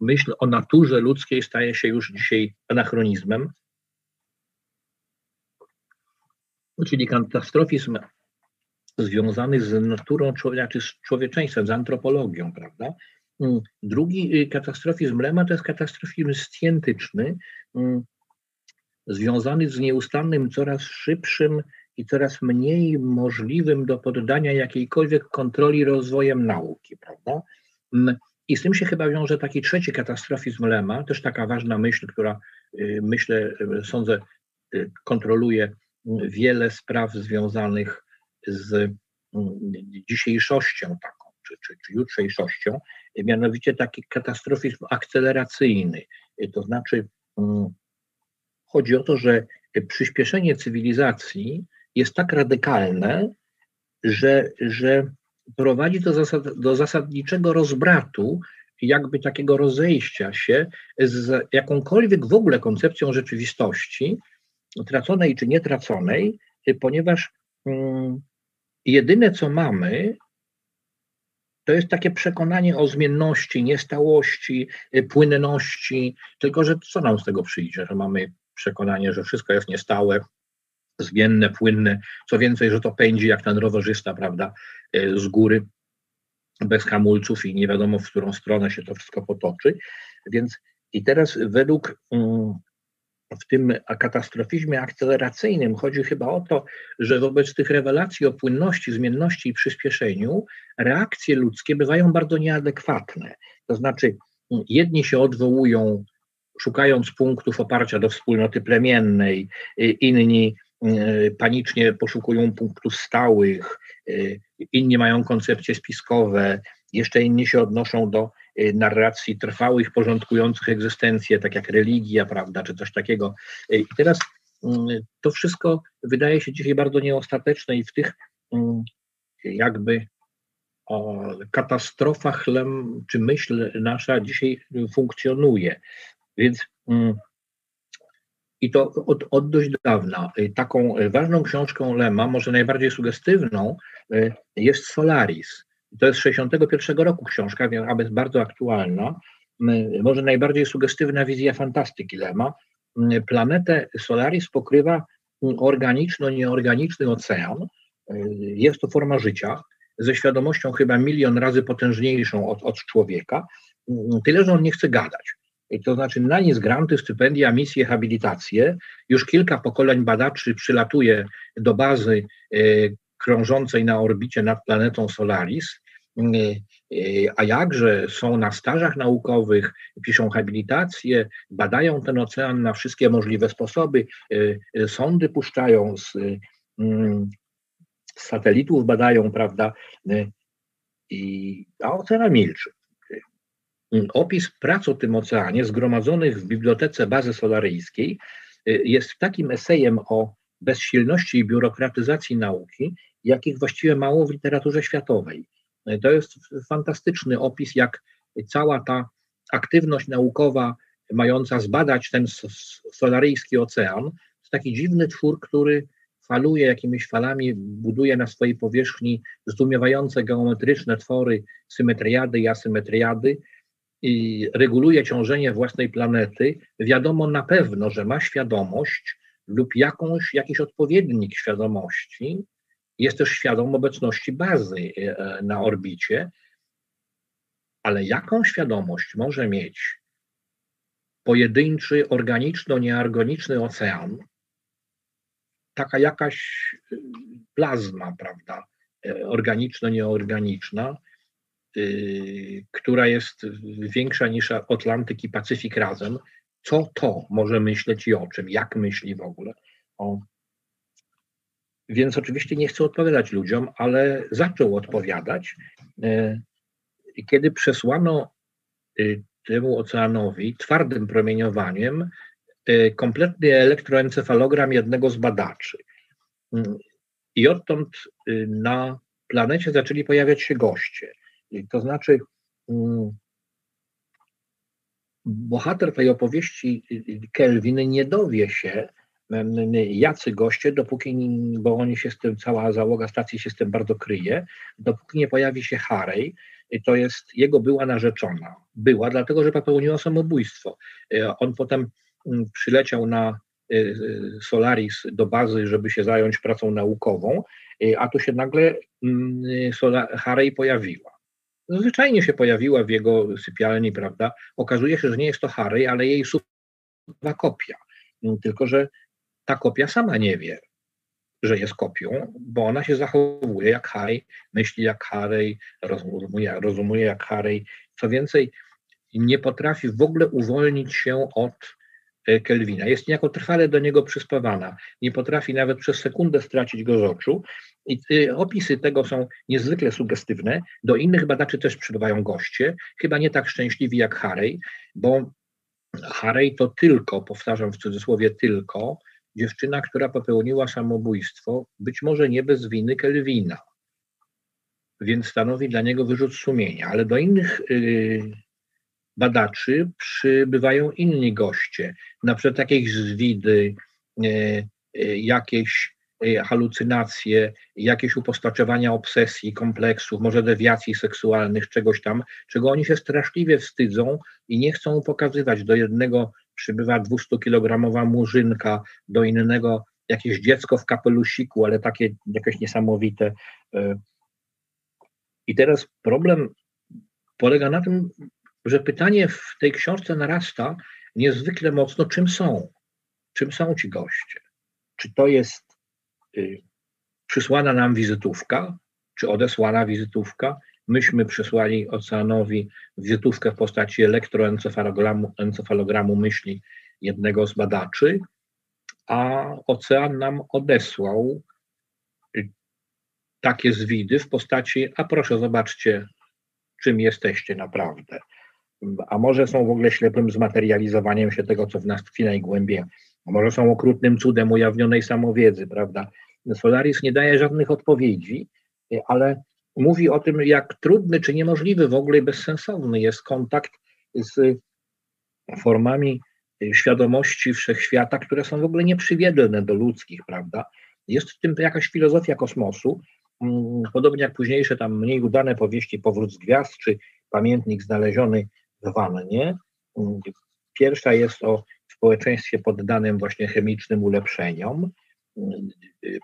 myśl o naturze ludzkiej staje się już dzisiaj anachronizmem. Czyli katastrofizm związany z naturą człowieka, czy z człowieczeństwem, z antropologią, prawda? Mm, drugi y, katastrofizm Lema to jest katastrofizm scjentyczny, mm, związany z nieustannym, coraz szybszym i coraz mniej możliwym do poddania jakiejkolwiek kontroli rozwojem nauki, prawda? Mm, i z tym się chyba wiąże taki trzeci katastrofizm Lema, też taka ważna myśl, która y, myślę, y, sądzę, y, kontroluje wiele spraw związanych z dzisiejszością taką, czy, czy, czy jutrzejszością, mianowicie taki katastrofizm akceleracyjny. To znaczy, chodzi o to, że przyspieszenie cywilizacji jest tak radykalne, że, że prowadzi to zasad, do zasadniczego rozbratu, jakby takiego rozejścia się z jakąkolwiek w ogóle koncepcją rzeczywistości, traconej czy nietraconej, ponieważ mm, jedyne co mamy, to jest takie przekonanie o zmienności, niestałości, płynności, tylko że co nam z tego przyjdzie, że mamy przekonanie, że wszystko jest niestałe, zmienne, płynne, co więcej, że to pędzi jak ten rowerzysta, prawda, e, z góry, bez hamulców i nie wiadomo, w którą stronę się to wszystko potoczy. Więc i teraz według mm, w tym katastrofizmie akceleracyjnym chodzi chyba o to, że wobec tych rewelacji o płynności, zmienności i przyspieszeniu reakcje ludzkie bywają bardzo nieadekwatne. To znaczy, jedni się odwołują, szukając punktów oparcia do wspólnoty plemiennej, inni E, panicznie poszukują punktów stałych, e, inni mają koncepcje spiskowe, jeszcze inni się odnoszą do e, narracji trwałych, porządkujących egzystencję, tak jak religia, prawda, czy coś takiego. I teraz mm, to wszystko wydaje się dzisiaj bardzo nieostateczne i w tych mm, jakby o katastrofach czy myśl nasza dzisiaj funkcjonuje. Więc mm, i to od, od dość dawna. Y, taką y, ważną książką Lema, może najbardziej sugestywną, y, jest Solaris. To jest z 61 roku książka, więc jest bardzo aktualna. Może najbardziej sugestywna wizja fantastyki Lema. Planetę Solaris pokrywa organiczno-nieorganiczny ocean. Jest to forma życia ze świadomością chyba milion razy potężniejszą od, od człowieka. tyle, że on nie chce gadać. To znaczy na nic granty, stypendia, misje, habilitacje. Już kilka pokoleń badaczy przylatuje do bazy krążącej na orbicie nad planetą Solaris, a jakże są na stażach naukowych, piszą habilitacje, badają ten ocean na wszystkie możliwe sposoby, sondy puszczają z, mm, z satelitów, badają, prawda, i, a ocean milczy. Opis prac o tym oceanie zgromadzonych w bibliotece bazy solaryjskiej jest takim esejem o bezsilności i biurokratyzacji nauki, jakich właściwie mało w literaturze światowej. To jest fantastyczny opis, jak cała ta aktywność naukowa mająca zbadać ten solaryjski ocean, to taki dziwny twór, który faluje jakimiś falami, buduje na swojej powierzchni zdumiewające geometryczne twory, symetriady i asymetriady i reguluje ciążenie własnej planety, wiadomo na pewno, że ma świadomość lub jakąś, jakiś odpowiednik świadomości, jest też świadom obecności bazy e, na orbicie, ale jaką świadomość może mieć pojedynczy, organiczno-nieorganiczny ocean, taka jakaś plazma, prawda, e, organiczno-nieorganiczna, która jest większa niż Atlantyk i Pacyfik razem, co to może myśleć i o czym, jak myśli w ogóle o więc oczywiście nie chcę odpowiadać ludziom, ale zaczął odpowiadać. E, kiedy przesłano y, temu oceanowi twardym promieniowaniem kompletny elektroencefalogram jednego z badaczy. I odtąd y, na planecie zaczęli pojawiać się goście. To znaczy, mm, bohater tej opowieści Kelvin nie dowie się, jacy goście, dopóki, bo oni się z tym, cała załoga stacji się z tym bardzo kryje, dopóki nie pojawi się Harry, to jest jego była narzeczona. Była, dlatego że popełniła samobójstwo. E, on potem przyleciał na e, Solaris do bazy, żeby się zająć pracą naukową, e, a tu się nagle Harry pojawiła. Zwyczajnie się pojawiła w jego sypialni, prawda? Okazuje się, że nie jest to Harry, ale jej suwa kopia. Tylko, że ta kopia sama nie wie, że jest kopią, bo ona się zachowuje jak Harry, myśli jak Harry, rozumuje, rozumuje jak Harry. Co więcej, nie potrafi w ogóle uwolnić się od e, Kelvina. Jest niejako trwale do niego przyspawana. Nie potrafi nawet przez sekundę stracić go z oczu. I e, opisy tego są niezwykle sugestywne. Do innych badaczy też przybywają goście, chyba nie tak szczęśliwi jak Harry, bo Harry to tylko, powtarzam w cudzysłowie tylko, dziewczyna, która popełniła samobójstwo, być może nie bez winy Kelwina, więc stanowi dla niego wyrzut sumienia, ale do innych y, badaczy przybywają inni goście, na przykład jakieś zwidy, y, y, jakieś halucynacje, jakieś upostaczowania obsesji, kompleksów, może dewiacji seksualnych, czegoś tam, czego oni się straszliwie wstydzą i nie chcą pokazywać. Do jednego przybywa 200-kilogramowa murzynka, do innego jakieś dziecko w kapelusiku, ale takie jakieś niesamowite. E, I teraz problem polega na tym, że pytanie w tej książce narasta niezwykle mocno, czym są. Czym są ci goście? Czy to jest y, przysłana nam wizytówka, czy odesłana wizytówka? Myśmy przysłali oceanowi wizytówkę w postaci elektroencefalogramu encefalogramu myśli jednego z badaczy, a ocean nam odesłał takie zwidy w postaci, a proszę zobaczcie, czym jesteście naprawdę. A może są w ogóle ślepym zmaterializowaniem się tego, co w nas tkwi najgłębiej. A może są okrutnym cudem ujawnionej samowiedzy, prawda? Solaris nie daje żadnych odpowiedzi, ale mówi o tym, jak trudny czy niemożliwy w ogóle bezsensowny jest kontakt z formami świadomości wszechświata, które są w ogóle nieprzywiedlne do ludzkich, prawda? Jest w tym jakaś filozofia kosmosu, mm, podobnie jak późniejsze tam mniej udane powieści Powrót z Gwiazd czy Pamiętnik znaleziony wannie. Pierwsza jest o społeczeństwie poddanym właśnie chemicznym ulepszeniom,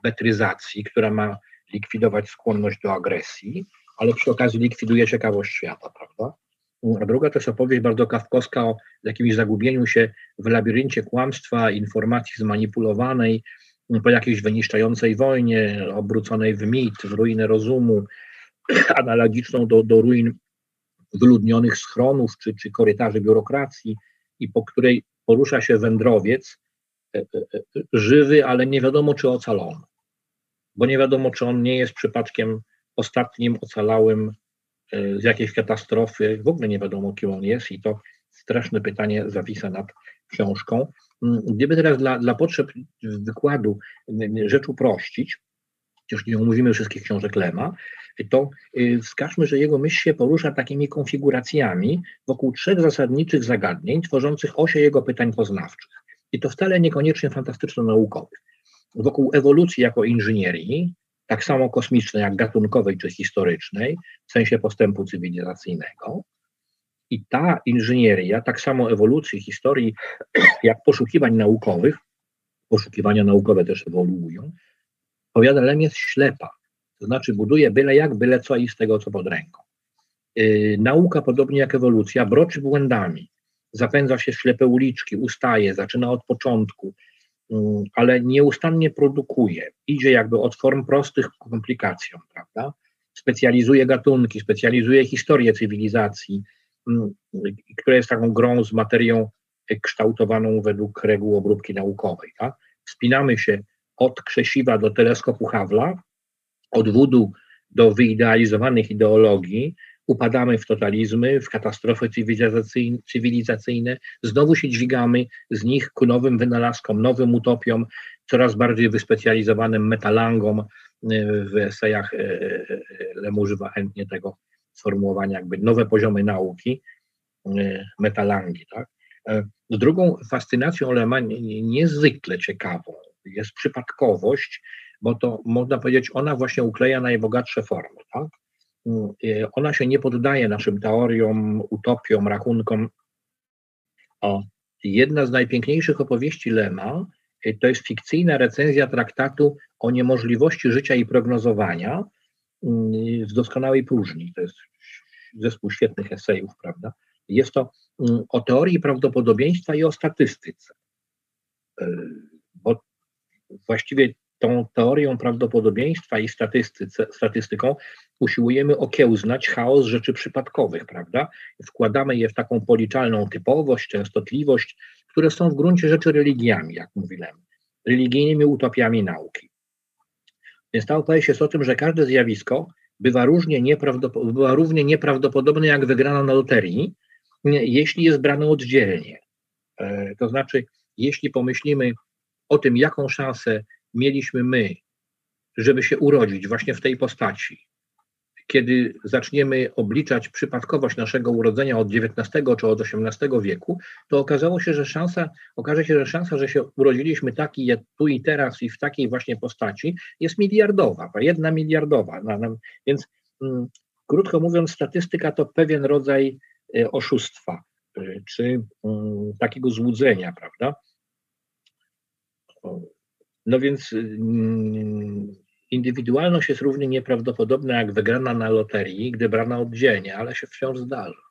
betryzacji, która ma likwidować skłonność do agresji, ale przy okazji likwiduje ciekawość świata, prawda? a druga to jest opowieść bardzo kawkowska o jakimś zagubieniu się w labiryncie kłamstwa, informacji zmanipulowanej, po jakiejś wyniszczającej wojnie, obróconej w mit, w ruinę rozumu, analogiczną do, do ruin wyludnionych schronów czy, czy korytarzy biurokracji i po której porusza się wędrowiec, e, e, e, żywy, ale nie wiadomo czy ocalony. Bo nie wiadomo, czy on nie jest przypadkiem ostatnim ocalałym z jakiejś katastrofy. W ogóle nie wiadomo, kim on jest i to straszne pytanie zawisa nad książką. Mm, gdyby teraz dla, dla potrzeb wykładu rzecz uprościć, chociaż nie omówimy wszystkich książek Lema, to y, wskażmy, że jego myśl się porusza takimi konfiguracjami wokół trzech zasadniczych zagadnień, tworzących osie jego pytań poznawczych. I to wcale niekoniecznie fantastyczno-naukowych. Wokół ewolucji jako inżynierii, tak samo kosmicznej jak gatunkowej czy historycznej, w sensie postępu cywilizacyjnego. I ta inżynieria, tak samo ewolucji, historii, jak poszukiwań naukowych, poszukiwania naukowe też ewoluują, powiada Lem jest ślepa. To znaczy buduje byle jak, byle co i z tego, co pod ręką. Yy, nauka, podobnie jak ewolucja, broczy błędami. Zapędza się ślepe uliczki, ustaje, zaczyna od początku, yy, ale nieustannie produkuje. Idzie jakby od form prostych ku komplikacjom, prawda? Specjalizuje gatunki, specjalizuje historię cywilizacji, yy, która jest taką grą z materią kształtowaną według reguł obróbki naukowej. Tak? Wspinamy się od krzesiwa do teleskopu Hawla, od wudu do wyidealizowanych ideologii, upadamy w totalizmy, w katastrofy cywilizacyjne, znowu się dźwigamy z nich ku nowym wynalazkom, nowym utopiom, coraz bardziej wyspecjalizowanym metalangom. W esejach e, e, Lem używa chętnie tego sformułowania, jakby nowe poziomy nauki, e, metalangi. Tak? Drugą fascynacją Lema niezwykle ciekawą jest przypadkowość, bo to można powiedzieć, ona właśnie ukleja najbogatsze formy. Tak? Mm, ona się nie poddaje naszym teoriom, utopiom, rachunkom. O, jedna z najpiękniejszych opowieści Lema y, to jest fikcyjna recenzja traktatu o niemożliwości życia i prognozowania mm, w doskonałej próżni. To jest zespół świetnych esejów, prawda? Jest to o teorii prawdopodobieństwa i o statystyce. Właściwie tą teorią prawdopodobieństwa i statystyką usiłujemy okiełznać chaos rzeczy przypadkowych, prawda? Wkładamy je w taką policzalną typowość, częstotliwość, które są w gruncie rzeczy religiami, jak mówiłem, religijnymi utopiami nauki. Więc ta opowieść jest o tym, że każde zjawisko bywa, różnie nieprawdopod- bywa równie nieprawdopodobne jak wygrana na loterii, jeśli jest brane oddzielnie. E, to znaczy, jeśli pomyślimy o tym, jaką szansę mieliśmy my, żeby się urodzić właśnie w tej postaci, kiedy zaczniemy obliczać przypadkowość naszego urodzenia od XIX czy od XVIII wieku, to okazało się, że szansa, okaże się, że szansa, że się urodziliśmy taki tu i teraz i w takiej właśnie postaci jest miliardowa, jedna miliardowa. Więc mm, krótko mówiąc, statystyka to pewien rodzaj e, oszustwa e, czy mm, takiego złudzenia, prawda? No więc mm, indywidualność jest równie nieprawdopodobna jak wygrana na loterii, gdy brana oddzielnie, ale się wciąż zdarza.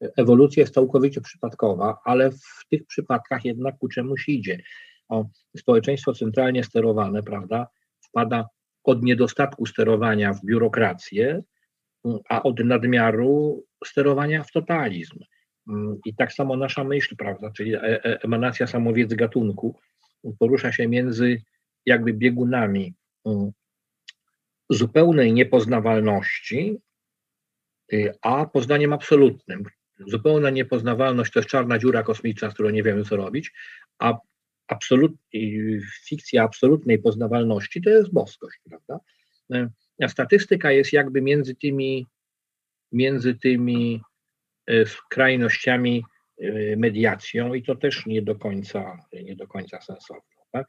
Ewolucja jest całkowicie przypadkowa, ale w tych przypadkach jednak ku czemuś idzie. O, społeczeństwo centralnie sterowane, prawda, wpada od niedostatku sterowania w biurokrację, a od nadmiaru sterowania w totalizm. I tak samo nasza myśl, prawda, czyli e, e, emanacja samowiedzy gatunku, porusza się między jakby biegunami mm, zupełnej niepoznawalności, y, a poznaniem absolutnym. Zupełna niepoznawalność to jest czarna dziura kosmiczna, z którą nie wiemy, co robić, a absolut, fikcja absolutnej poznawalności to jest boskość, prawda? Y, a statystyka jest jakby między tymi, między tymi y, skrajnościami mediacją i to też nie do końca, nie do końca sensowne. Tak?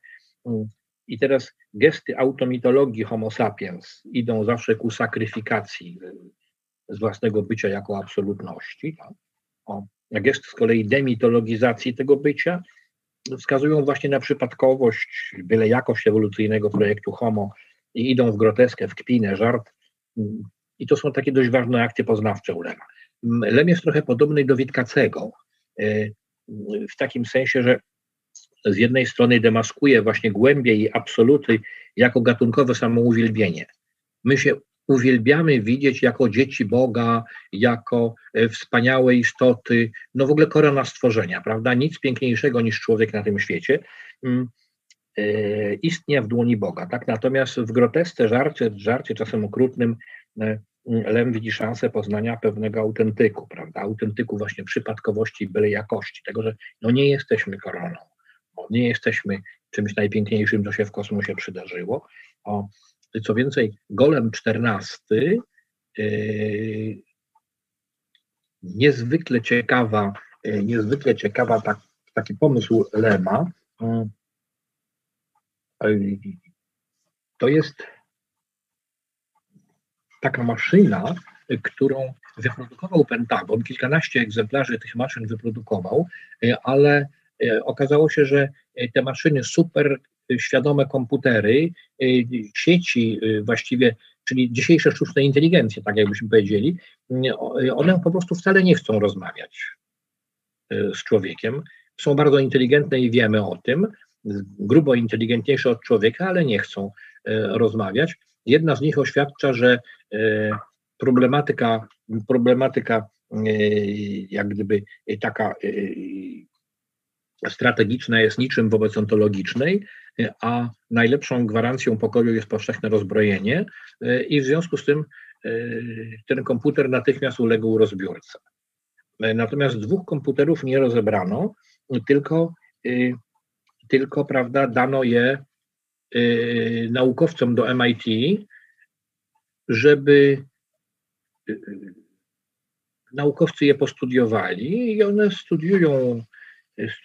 I teraz gesty automitologii homo sapiens idą zawsze ku sakryfikacji z własnego bycia jako absolutności. Tak? O, a gesty z kolei demitologizacji tego bycia wskazują właśnie na przypadkowość, byle jakość ewolucyjnego projektu homo i idą w groteskę, w kpinę, żart. I to są takie dość ważne akty poznawcze ulema. Lem jest trochę podobny do Witkacego, w takim sensie, że z jednej strony demaskuje właśnie głębie i absoluty jako gatunkowe samouwielbienie. My się uwielbiamy widzieć jako dzieci Boga, jako e, wspaniałe istoty, no w ogóle korona stworzenia, prawda? Nic piękniejszego niż człowiek na tym świecie. Mm, e, istnieje w dłoni Boga, tak? Natomiast w grotesce żarcie, żarcie czasem okrutnym e, Lem widzi szansę poznania pewnego autentyku, prawda? Autentyku właśnie przypadkowości i byle jakości, tego, że no nie jesteśmy koroną, nie jesteśmy czymś najpiękniejszym, co się w kosmosie przydarzyło. O, co więcej, Golem XIV, yy, niezwykle ciekawa, yy, niezwykle ciekawa tak, taki pomysł Lema. Yy, to jest taka maszyna, którą wyprodukował Pentagon. Kilkanaście egzemplarzy tych maszyn wyprodukował, ale okazało się, że te maszyny super świadome komputery, y, sieci y, właściwie, czyli dzisiejsze sztuczne inteligencje, tak jakbyśmy powiedzieli, y, one po prostu wcale nie chcą rozmawiać z człowiekiem. Są bardzo inteligentne i wiemy o tym, grubo inteligentniejsze od człowieka, ale nie chcą rozmawiać. Jedna z nich oświadcza, że problematyka, problematyka jak gdyby taka strategiczna jest niczym wobec ontologicznej, a najlepszą gwarancją pokoju jest powszechne rozbrojenie i w związku z tym e, ten komputer natychmiast uległ rozbiórce. Natomiast dwóch komputerów nie rozebrano, tylko, e, tylko prawda, dano je e, naukowcom do MIT, żeby naukowcy je postudiowali i one studiują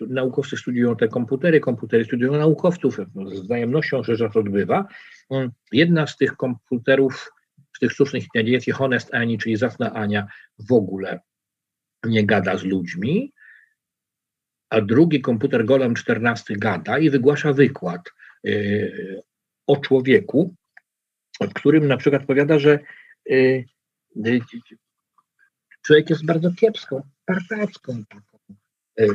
naukowcy studiują te komputery, komputery studiują naukowców, z wzajemnością rzecz odbywa. Mm, jedna z tych komputerów, z tych sztucznych inteligencji, Honest Ani, czyli zacna Ania, w ogóle nie gada z ludźmi, a drugi komputer Golem 14 gada i wygłasza wykład yy, o człowieku, w którym na przykład powiada, że yy, yy, człowiek jest bardzo kiepską, partacką E,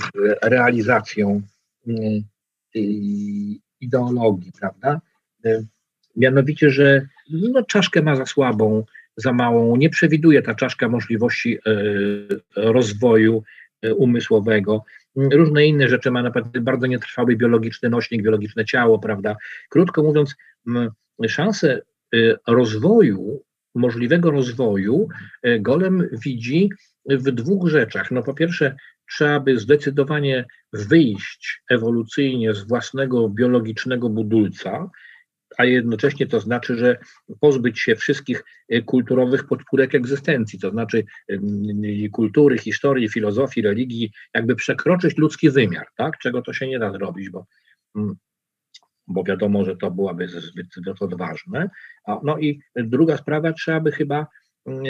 realizacją mm, ideologii, prawda? Mianowicie, że no, czaszkę ma za słabą, za małą, nie przewiduje ta czaszka możliwości rozwoju umysłowego. Różne inne rzeczy ma naprawdę bardzo nietrwały biologiczny nośnik, biologiczne ciało, prawda? Krótko mówiąc, szanse rozwoju, możliwego rozwoju, Golem widzi w dwóch rzeczach. No po pierwsze, trzeba by zdecydowanie wyjść ewolucyjnie z własnego biologicznego budulca, a jednocześnie to znaczy, że pozbyć się wszystkich e, kulturowych podpórek egzystencji, to znaczy kultury, historii, filozofii, religii, jakby przekroczyć ludzki wymiar, tak? czego to się nie da zrobić, bo, mm, bo wiadomo, że to byłaby zbyt, zbyt odważne. No i druga sprawa, trzeba by chyba mm,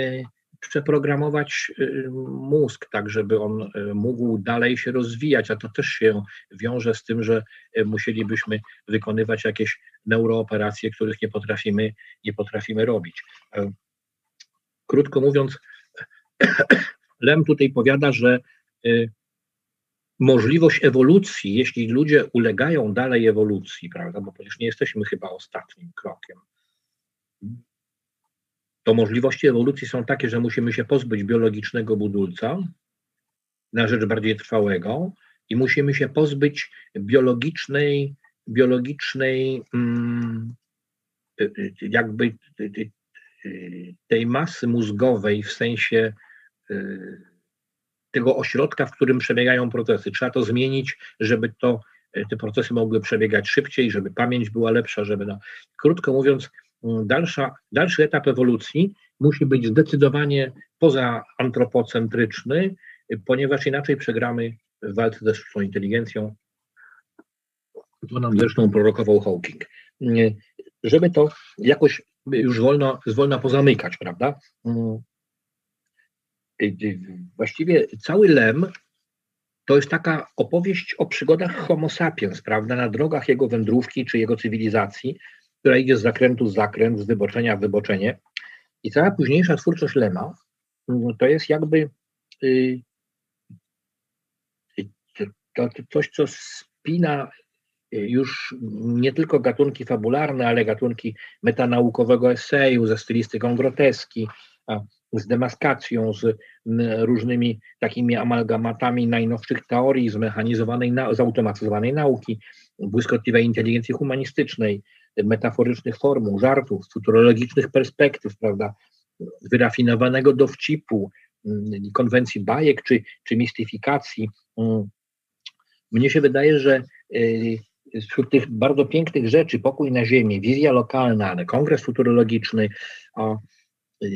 przeprogramować y, mózg, tak żeby on y, mógł dalej się rozwijać, a to też się wiąże z tym, że y, musielibyśmy wykonywać jakieś neurooperacje, których nie potrafimy, nie potrafimy robić. E, krótko mówiąc, Lem tutaj powiada, że możliwość ewolucji, jeśli ludzie ulegają dalej ewolucji, prawda, bo przecież nie jesteśmy chyba ostatnim krokiem, to możliwości ewolucji są takie, że musimy się pozbyć biologicznego budulca na rzecz bardziej trwałego i musimy się pozbyć biologicznej, biologicznej mm, y, y, jakby y, tej masy mózgowej w sensie tego ośrodka, w którym przebiegają procesy. Trzeba to zmienić, żeby to, te procesy mogły przebiegać szybciej, żeby pamięć była lepsza, żeby, no, krótko mówiąc, dalsza, dalszy etap ewolucji musi być zdecydowanie pozaantropocentryczny, ponieważ inaczej przegramy w walce ze sztuczną inteligencją. To nam zresztą prorokował Hawking. Żeby to jakoś już wolno, zwolna pozamykać, prawda? Właściwie cały Lem to jest taka opowieść o przygodach Homo sapiens, prawda, na drogach jego wędrówki czy jego cywilizacji, która idzie z zakrętu w zakręt, z wyboczenia w wyboczenie. I cała późniejsza twórczość Lema mm, to jest jakby to, to coś, co spina już nie tylko gatunki fabularne, ale gatunki metanaukowego eseju ze stylistyką groteski, z demaskacją, z różnymi takimi amalgamatami najnowszych teorii, zmechanizowanej, zautomatyzowanej nauki, błyskotliwej inteligencji humanistycznej, metaforycznych formuł, żartów, futurologicznych perspektyw, prawda, wyrafinowanego dowcipu, konwencji bajek czy, czy mistyfikacji. Mnie się wydaje, że y, wśród tych bardzo pięknych rzeczy, pokój na ziemi, wizja lokalna, kongres futurologiczny, y,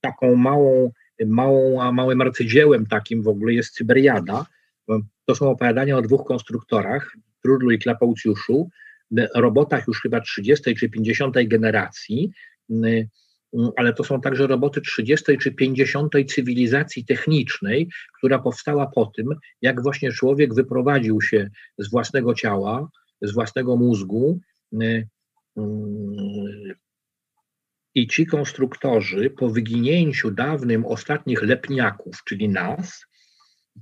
taką małą, małą, małym arcydziełem takim w ogóle jest Cyberiada. To są opowiadania o dwóch konstruktorach, Trudlu i Klapaucjuszu, robotach już chyba 30 czy 50 generacji, ale to są także roboty 30 czy 50 cywilizacji technicznej, która powstała po tym, jak właśnie człowiek wyprowadził się z własnego ciała, z własnego mózgu, i ci konstruktorzy po wyginięciu dawnym ostatnich lepniaków, czyli nas,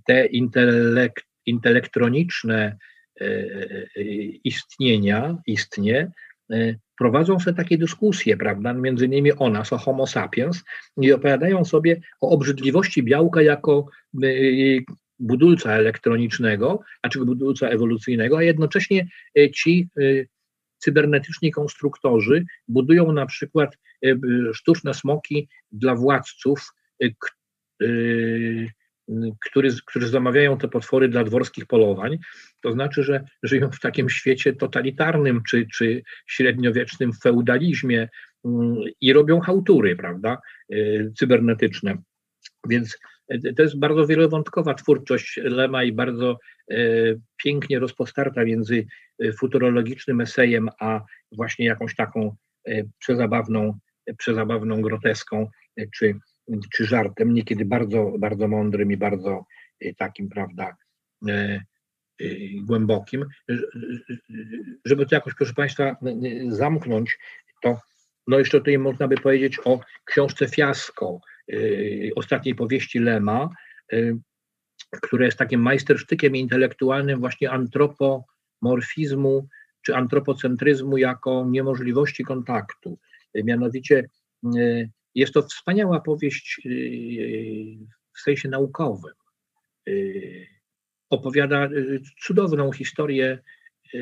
te intelek, intelektroniczne e, e, istnienia, istnie, e, prowadzą sobie takie dyskusje, prawda, między innymi o nas, o homo sapiens i opowiadają sobie o obrzydliwości białka jako budulca elektronicznego, znaczy budulca ewolucyjnego, a jednocześnie ci cybernetyczni konstruktorzy budują na przykład e, sztuczne smoki dla władców, e, e, który, którzy zamawiają te potwory dla dworskich polowań. To znaczy, że żyją w takim świecie totalitarnym czy, czy średniowiecznym feudalizmie mm, i robią hałtury, prawda, cybernetyczne. Więc to jest bardzo wielowątkowa twórczość Lema i bardzo e, pięknie rozpostarta między e, futurologicznym esejem, a właśnie jakąś taką e, przezabawną, przezabawną groteską czy, czy żartem, niekiedy bardzo, bardzo mądrym i bardzo takim, prawda, głębokim. Żeby to jakoś, proszę Państwa, zamknąć, to no jeszcze tutaj można by powiedzieć o książce Fiasko, ostatniej powieści Lema, y, które jest takim majstersztykiem intelektualnym właśnie antropomorfizmu czy antropocentryzmu jako niemożliwości kontaktu. Y, mianowicie jest to wspaniała powieść w sensie naukowym. Opowiada cudowną historię Y,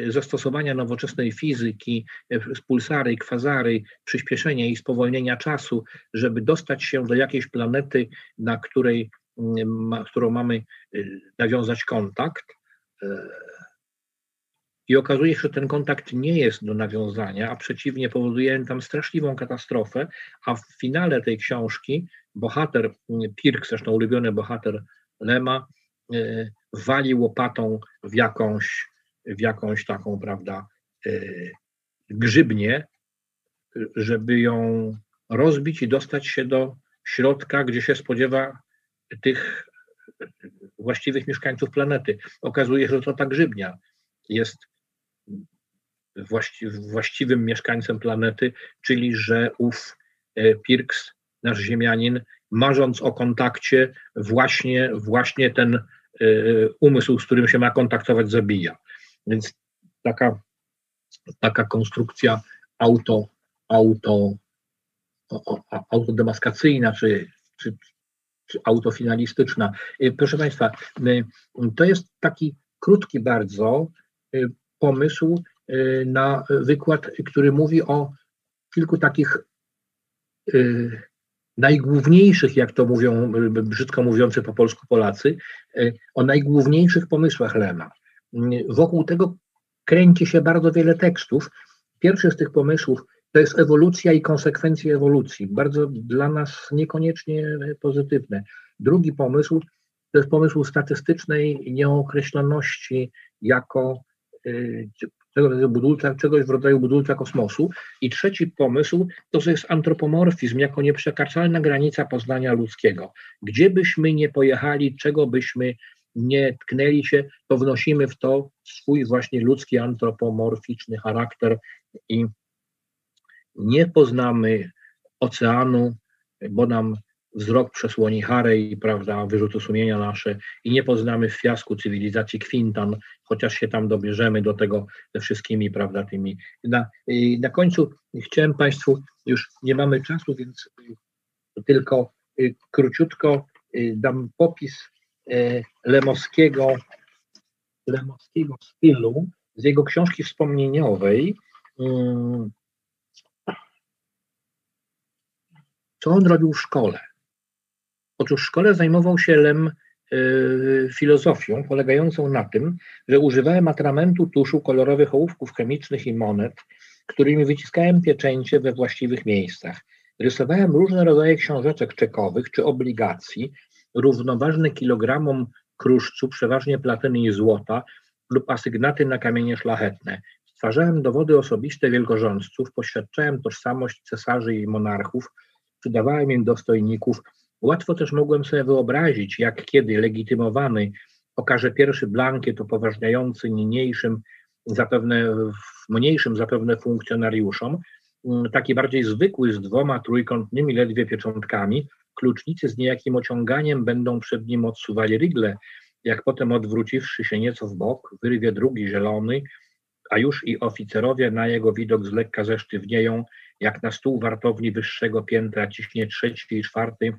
zastosowania nowoczesnej fizyki, y, pulsary, kwazary, przyspieszenia i spowolnienia czasu, żeby dostać się do jakiejś planety, na której, mm, ma, którą mamy y, nawiązać kontakt. I okazuje się, że ten kontakt nie jest do nawiązania, a przeciwnie powoduje tam straszliwą katastrofę, a w finale tej książki bohater, Pirk, zresztą ulubiony bohater Lema, wali łopatą w jakąś w jakąś taką, prawda, e, grzybnię, żeby ją rozbić i dostać się do środka, gdzie się spodziewa tych właściwych mieszkańców planety. Okazuje się, że to ta grzybnia jest właściwym mieszkańcem planety, czyli że ów e, Pirks, nasz ziemianin, marząc o kontakcie, właśnie, właśnie ten e, umysł, z którym się ma kontaktować, zabija. Więc taka, taka konstrukcja auto, auto, autodemaskacyjna czy, czy, czy autofinalistyczna. Y, proszę Państwa, y, to jest taki krótki bardzo y, pomysł na wykład, który mówi o kilku takich najgłówniejszych, jak to mówią brzydko mówiący po polsku Polacy, o najgłówniejszych pomysłach Lema. Wokół tego kręci się bardzo wiele tekstów. Pierwszy z tych pomysłów to jest ewolucja i konsekwencje ewolucji, bardzo dla nas niekoniecznie pozytywne. Drugi pomysł to jest pomysł statystycznej nieokreśloności jako y, budulca, czegoś w rodzaju budulca kosmosu. I trzeci pomysł to jest antropomorfizm jako nieprzekraczalna granica poznania ludzkiego. Gdzie byśmy nie pojechali, czego byśmy nie tknęli się, to wnosimy w to swój właśnie ludzki, antropomorficzny charakter i nie poznamy oceanu, bo nam wzrok przesłoni Harę i prawda, wyrzutu sumienia nasze i nie poznamy w fiasku cywilizacji Kwintan, chociaż się tam dobierzemy do tego ze wszystkimi prawda, tymi. Na, na końcu chciałem Państwu, już nie mamy czasu, więc tylko króciutko dam popis Lemowskiego, Lemowskiego stylu z jego książki wspomnieniowej. Mm, co on robił w szkole? Otóż w szkole zajmował się Lem y, filozofią polegającą na tym, że używałem atramentu, tuszu, kolorowych ołówków chemicznych i monet, którymi wyciskałem pieczęcie we właściwych miejscach. Rysowałem różne rodzaje książeczek czekowych czy obligacji, równoważne kilogramom kruszcu, przeważnie platyny i złota, lub asygnaty na kamienie szlachetne. Stwarzałem dowody osobiste wielkorządców, poświadczałem tożsamość cesarzy i monarchów, przydawałem im dostojników. Łatwo też mogłem sobie wyobrazić, jak kiedy legitymowany okaże pierwszy blankiet upoważniający niniejszym, zapewne mniejszym zapewne funkcjonariuszom, taki bardziej zwykły z dwoma trójkątnymi ledwie pieczątkami, klucznicy z niejakim ociąganiem będą przed nim odsuwali rigle, jak potem odwróciwszy się nieco w bok, wyrwie drugi zielony, a już i oficerowie na jego widok z lekka zesztywnieją, jak na stół wartowni wyższego piętra ciśnie trzeci i czwarty,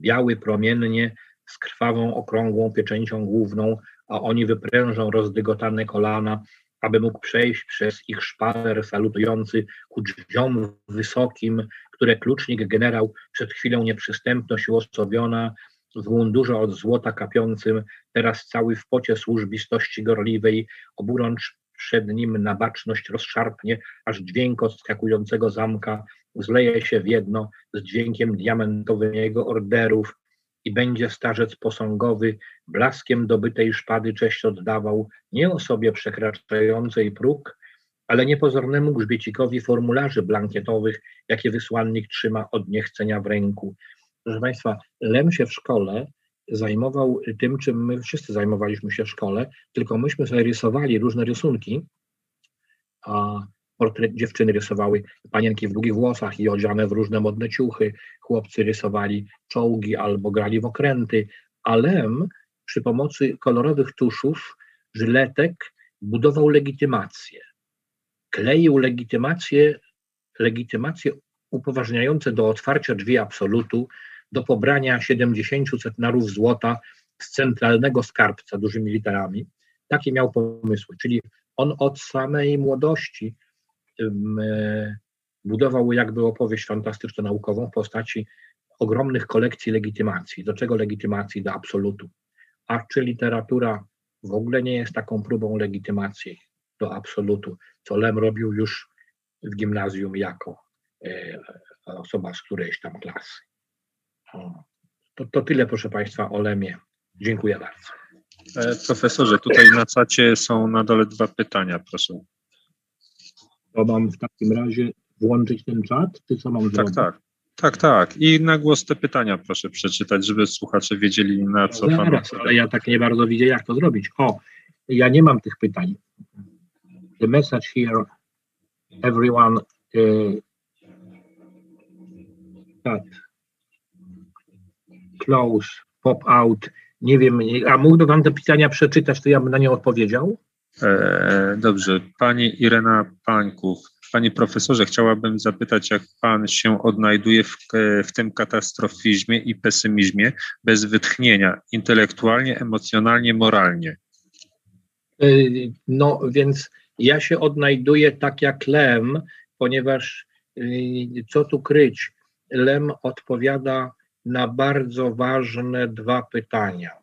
biały promiennie, z krwawą, okrągłą pieczęcią główną, a oni wyprężą rozdygotane kolana, aby mógł przejść przez ich szpaler salutujący ku drzwiom wysokim, które klucznik generał przed chwilą nieprzystępność uosobiona, w mundurze od złota kapiącym, teraz cały w pocie służbistości gorliwej, oburącz przed nim na baczność rozszarpnie, aż dźwięk odskakującego zamka zleje się w jedno z dźwiękiem diamentowym jego orderów i będzie starzec posągowy blaskiem dobytej szpady cześć oddawał nie osobie przekraczającej próg, ale niepozornemu grzbiecikowi formularzy blankietowych, jakie wysłannik trzyma od niechcenia w ręku. Proszę Państwa, Lem się w szkole zajmował tym, czym my wszyscy zajmowaliśmy się w szkole, tylko myśmy sobie rysowali różne rysunki, a portret dziewczyny rysowały panienki w długich włosach i odziane w różne modne ciuchy, chłopcy rysowali czołgi albo grali w okręty, a Lem przy pomocy kolorowych tuszów, żyletek budował legitymację. Kleił legitymację, legitymacje upoważniające do otwarcia drzwi absolutu, do pobrania 70 centnarów złota z centralnego skarbca dużymi literami. Takie miał pomysły, czyli on od samej młodości budował jakby opowieść fantastyczno-naukową w postaci ogromnych kolekcji legitymacji. Do czego legitymacji? Do absolutu. A czy literatura w ogóle nie jest taką próbą legitymacji do absolutu, co Lem robił już w gimnazjum jako e, osoba z którejś tam klasy. To, to tyle, proszę Państwa, o Lemie. Dziękuję bardzo. E, profesorze, tutaj na czacie są na dole dwa pytania, proszę. To mam w takim razie włączyć ten czat, czy co mam tak, zrobić? Tak, tak, tak. I na głos te pytania proszę przeczytać, żeby słuchacze wiedzieli na co no, Zaraz, pan... ale ja tak nie bardzo widzę, jak to zrobić. O, ja nie mam tych pytań. The message here, everyone, uh, close, pop out, nie wiem, a mógłby Pan te pytania przeczytać, to ja bym na nie odpowiedział? E, dobrze. Pani Irena Pańków. Panie profesorze, chciałabym zapytać, jak Pan się odnajduje w, w tym katastrofizmie i pesymizmie bez wytchnienia, intelektualnie, emocjonalnie, moralnie? E, no więc ja się odnajduję tak jak Lem, ponieważ e, co tu kryć, Lem odpowiada na bardzo ważne dwa pytania.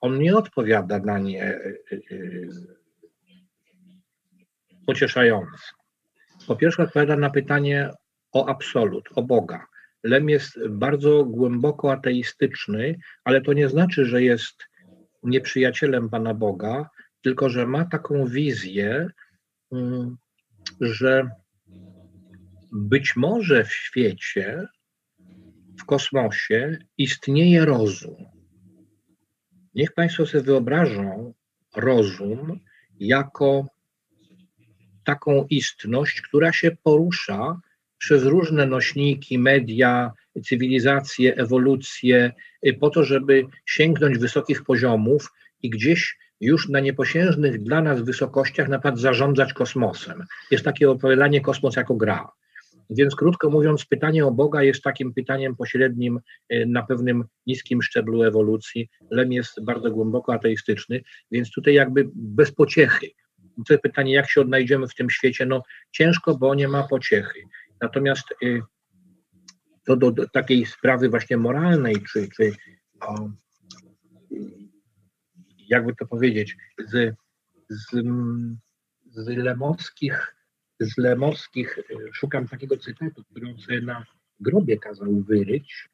On nie odpowiada na nie y, y, y, pocieszająco. Po pierwsze, odpowiada na pytanie o absolut, o Boga. Lem jest bardzo głęboko ateistyczny, ale to nie znaczy, że jest nieprzyjacielem Pana Boga, tylko że ma taką wizję, mm, że być może w świecie w kosmosie istnieje rozum. Niech Państwo sobie wyobrażą rozum jako taką istność, która się porusza przez różne nośniki, media, cywilizację, ewolucję, po to, żeby sięgnąć wysokich poziomów i gdzieś już na nieposiężnych dla nas wysokościach na przykład zarządzać kosmosem. Jest takie opowiadanie kosmos jako gra. Więc krótko mówiąc, pytanie o Boga jest takim pytaniem pośrednim e, na pewnym niskim szczeblu ewolucji. Lem jest bardzo głęboko ateistyczny, więc tutaj jakby bez pociechy. To pytanie, jak się odnajdziemy w tym świecie? No ciężko, bo nie ma pociechy. Natomiast e, to do, do takiej sprawy właśnie moralnej, czy, czy o, jakby to powiedzieć, z, z, z lemowskich z Lemowskich, e, szukam takiego cytatu, który on sobie na grobie kazał wyryć.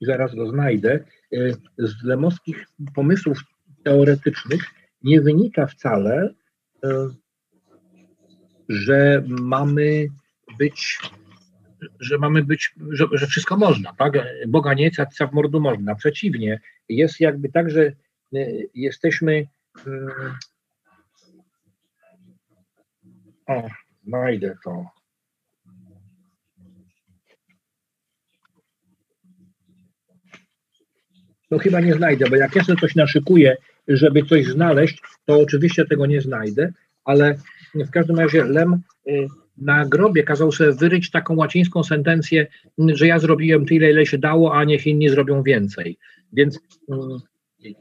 Zaraz go znajdę. E, z Lemowskich pomysłów teoretycznych nie wynika wcale, e, że mamy być, że mamy być, że, że wszystko można, tak? Boga nie, w mordu można. Przeciwnie, jest jakby tak, że jesteśmy o, znajdę to. No chyba nie znajdę, bo jak ja sobie coś naszykuję, żeby coś znaleźć, to oczywiście tego nie znajdę, ale w każdym razie Lem y, na grobie kazał sobie wyryć taką łacińską sentencję, że ja zrobiłem tyle, ile się dało, a niech inni zrobią więcej. Więc y,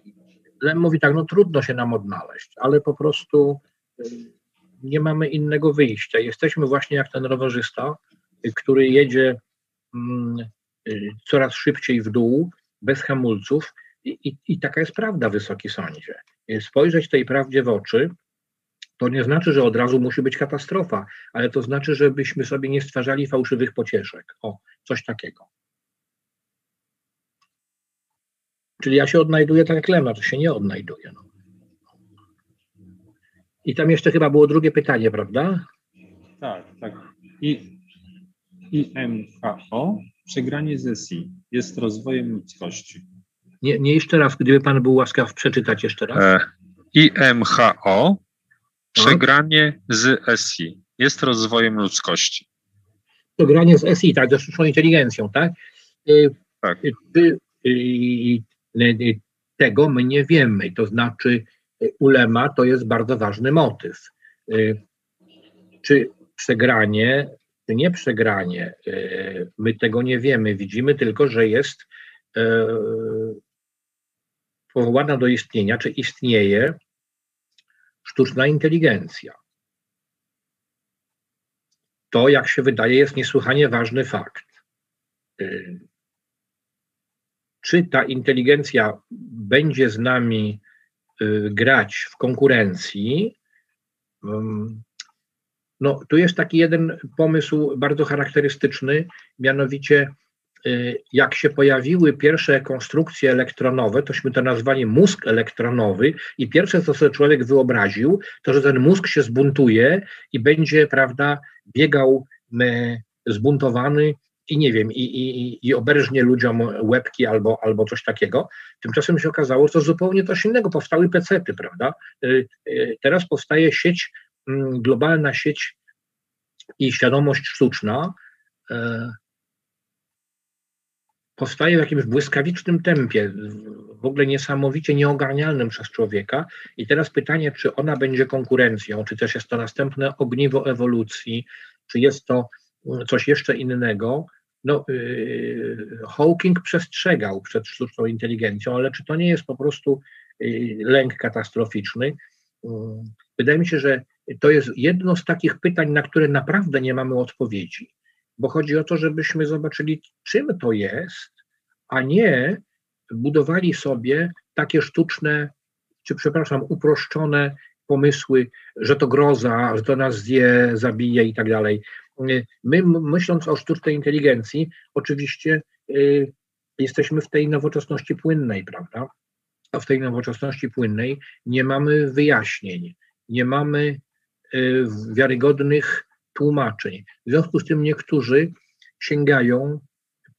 Lem mówi tak, no trudno się nam odnaleźć, ale po prostu y, nie mamy innego wyjścia. Jesteśmy właśnie jak ten rowerzysta, który jedzie mm, coraz szybciej w dół, bez hamulców. I, i, I, taka jest prawda, Wysoki Sądzie. Spojrzeć tej prawdzie w oczy, to nie znaczy, że od razu musi być katastrofa, ale to znaczy, żebyśmy sobie nie stwarzali fałszywych pocieszek. O, coś takiego. Czyli ja się odnajduję tak jak Lema, się nie odnajduję. No. I tam jeszcze chyba było drugie pytanie, prawda? Tak, tak. I IMHO, przegranie ze SI, jest rozwojem ludzkości. Nie, nie jeszcze raz, gdyby Pan był łaskaw przeczytać jeszcze raz. E, IMHO, przegranie z SI, jest rozwojem ludzkości. Przegranie z SI, tak, ze sztuczną inteligencją, tak? Y, tak. Y, y, tego my nie wiemy, to znaczy ulema to jest bardzo ważny motyw. Y, czy przegranie, czy nie przegranie, y, my tego nie wiemy. Widzimy tylko, że jest y, powołana do istnienia, czy istnieje sztuczna inteligencja. To, jak się wydaje, jest niesłychanie ważny fakt. Czy ta inteligencja będzie z nami grać w konkurencji, no, tu jest taki jeden pomysł bardzo charakterystyczny, mianowicie y, jak się pojawiły pierwsze konstrukcje elektronowe, tośmy to nazwali mózg elektronowy i pierwsze, co sobie człowiek wyobraził, to, że ten mózg się zbuntuje i będzie, prawda, biegał zbuntowany i nie wiem, i, i, i oberżnie ludziom łebki albo, albo coś takiego. Tymczasem się okazało, że to zupełnie coś innego. Powstały pecety, prawda? Y, y, teraz powstaje sieć, mm, globalna sieć i świadomość sztuczna y, powstaje w jakimś błyskawicznym tempie, w ogóle niesamowicie nieogarnialnym przez człowieka. I teraz pytanie, czy ona będzie konkurencją, czy też jest to następne ogniwo ewolucji, czy jest to coś jeszcze innego. No, yy, Hawking przestrzegał przed sztuczną inteligencją, ale czy to nie jest po prostu yy, lęk katastroficzny? Yy, wydaje mi się, że to jest jedno z takich pytań, na które naprawdę nie mamy odpowiedzi, bo chodzi o to, żebyśmy zobaczyli, czym to jest, a nie budowali sobie takie sztuczne, czy przepraszam, uproszczone pomysły, że to groza, że to nas zje, zabije i tak dalej. My, myśląc o sztucznej inteligencji, oczywiście y, jesteśmy w tej nowoczesności płynnej, prawda? A w tej nowoczesności płynnej nie mamy wyjaśnień, nie mamy y, wiarygodnych tłumaczeń. W związku z tym niektórzy sięgają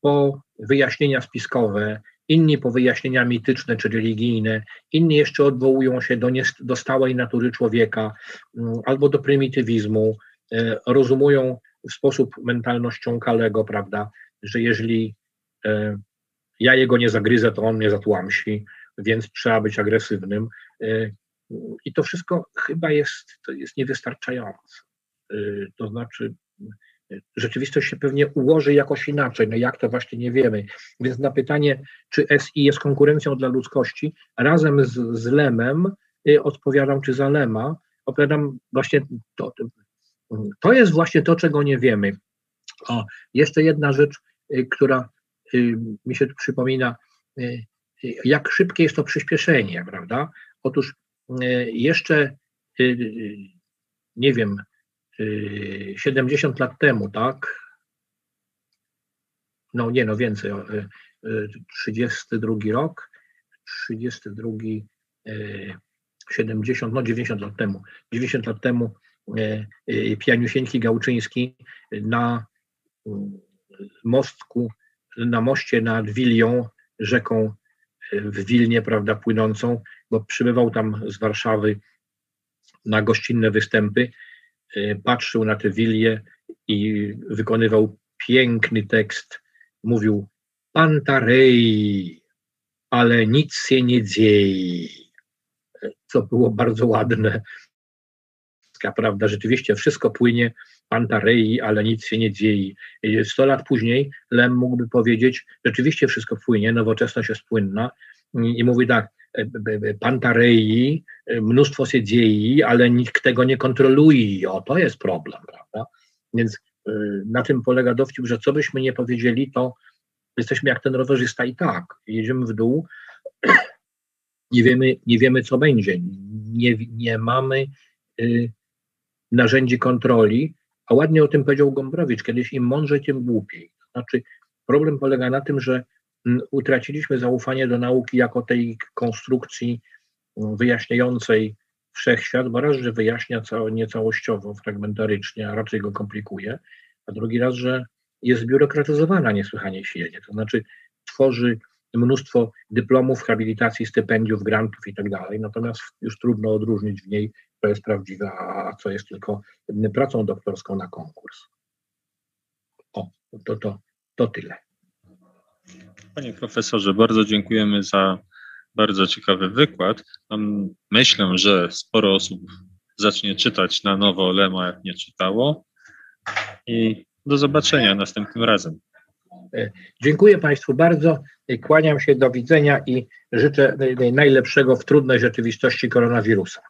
po wyjaśnienia spiskowe, inni po wyjaśnienia mityczne czy religijne, inni jeszcze odwołują się do, do stałej natury człowieka mm, albo do prymitywizmu, rozumują w sposób mentalnością Kalego, prawda, że jeżeli ja jego nie zagryzę, to on mnie zatłamsi, więc trzeba być agresywnym. I to wszystko chyba jest, to jest niewystarczające. To znaczy, rzeczywistość się pewnie ułoży jakoś inaczej. No jak to właśnie nie wiemy. Więc na pytanie, czy SI jest konkurencją dla ludzkości, razem z, z Lemem odpowiadam, czy za Lema, odpowiadam właśnie to. To jest właśnie to, czego nie wiemy. O, jeszcze jedna rzecz, y, która y, mi się przypomina, jak szybkie jest to przyspieszenie, prawda? Otóż jeszcze nie wiem, 70 lat temu, tak? No nie, no więcej, 32 rok, 32, 70, no 90 lat temu, 90 lat temu Pianiusieńki Gałczyński na mostku, na moście nad Wilią, rzeką w Wilnie, prawda, płynącą, bo przybywał tam z Warszawy na gościnne występy, patrzył na te wilie i wykonywał piękny tekst. Mówił Pantarej, ale nic się nie dzieje. Co było bardzo ładne. Prawda, rzeczywiście wszystko płynie, Pantarei, ale nic się nie dzieje. Sto lat później Lem mógłby powiedzieć, rzeczywiście wszystko płynie, nowoczesność jest płynna i mówi tak, Pantarei, mnóstwo się dzieje, ale nikt tego nie kontroluje. O, to jest problem, prawda? Więc y, na tym polega dowcip, że co byśmy nie powiedzieli, to jesteśmy jak ten rowerzysta i tak. Jedziemy w dół, nie wiemy, nie wiemy co będzie, nie, nie mamy y, narzędzi kontroli, a ładnie o tym powiedział Gombrowicz, kiedyś im mądrzej, tym głupiej. Znaczy, problem polega na tym, że utraciliśmy zaufanie do nauki jako tej konstrukcji wyjaśniającej wszechświat, bo raz, że wyjaśnia niecałościowo, fragmentarycznie, a raczej go komplikuje, a drugi raz, że jest zbiurokratyzowana niesłychanie silnie, to znaczy tworzy mnóstwo dyplomów, habilitacji, stypendiów, grantów i tak dalej, natomiast już trudno odróżnić w niej, co jest prawdziwe, a co jest tylko pracą doktorską na konkurs. O, to, to, to tyle. Panie profesorze, bardzo dziękujemy za bardzo ciekawy wykład. Myślę, że sporo osób zacznie czytać na nowo Lema, jak nie czytało. I do zobaczenia następnym razem. E, dziękuję Państwu bardzo. Kłaniam się, do widzenia i życzę najlepszego w trudnej rzeczywistości koronawirusa.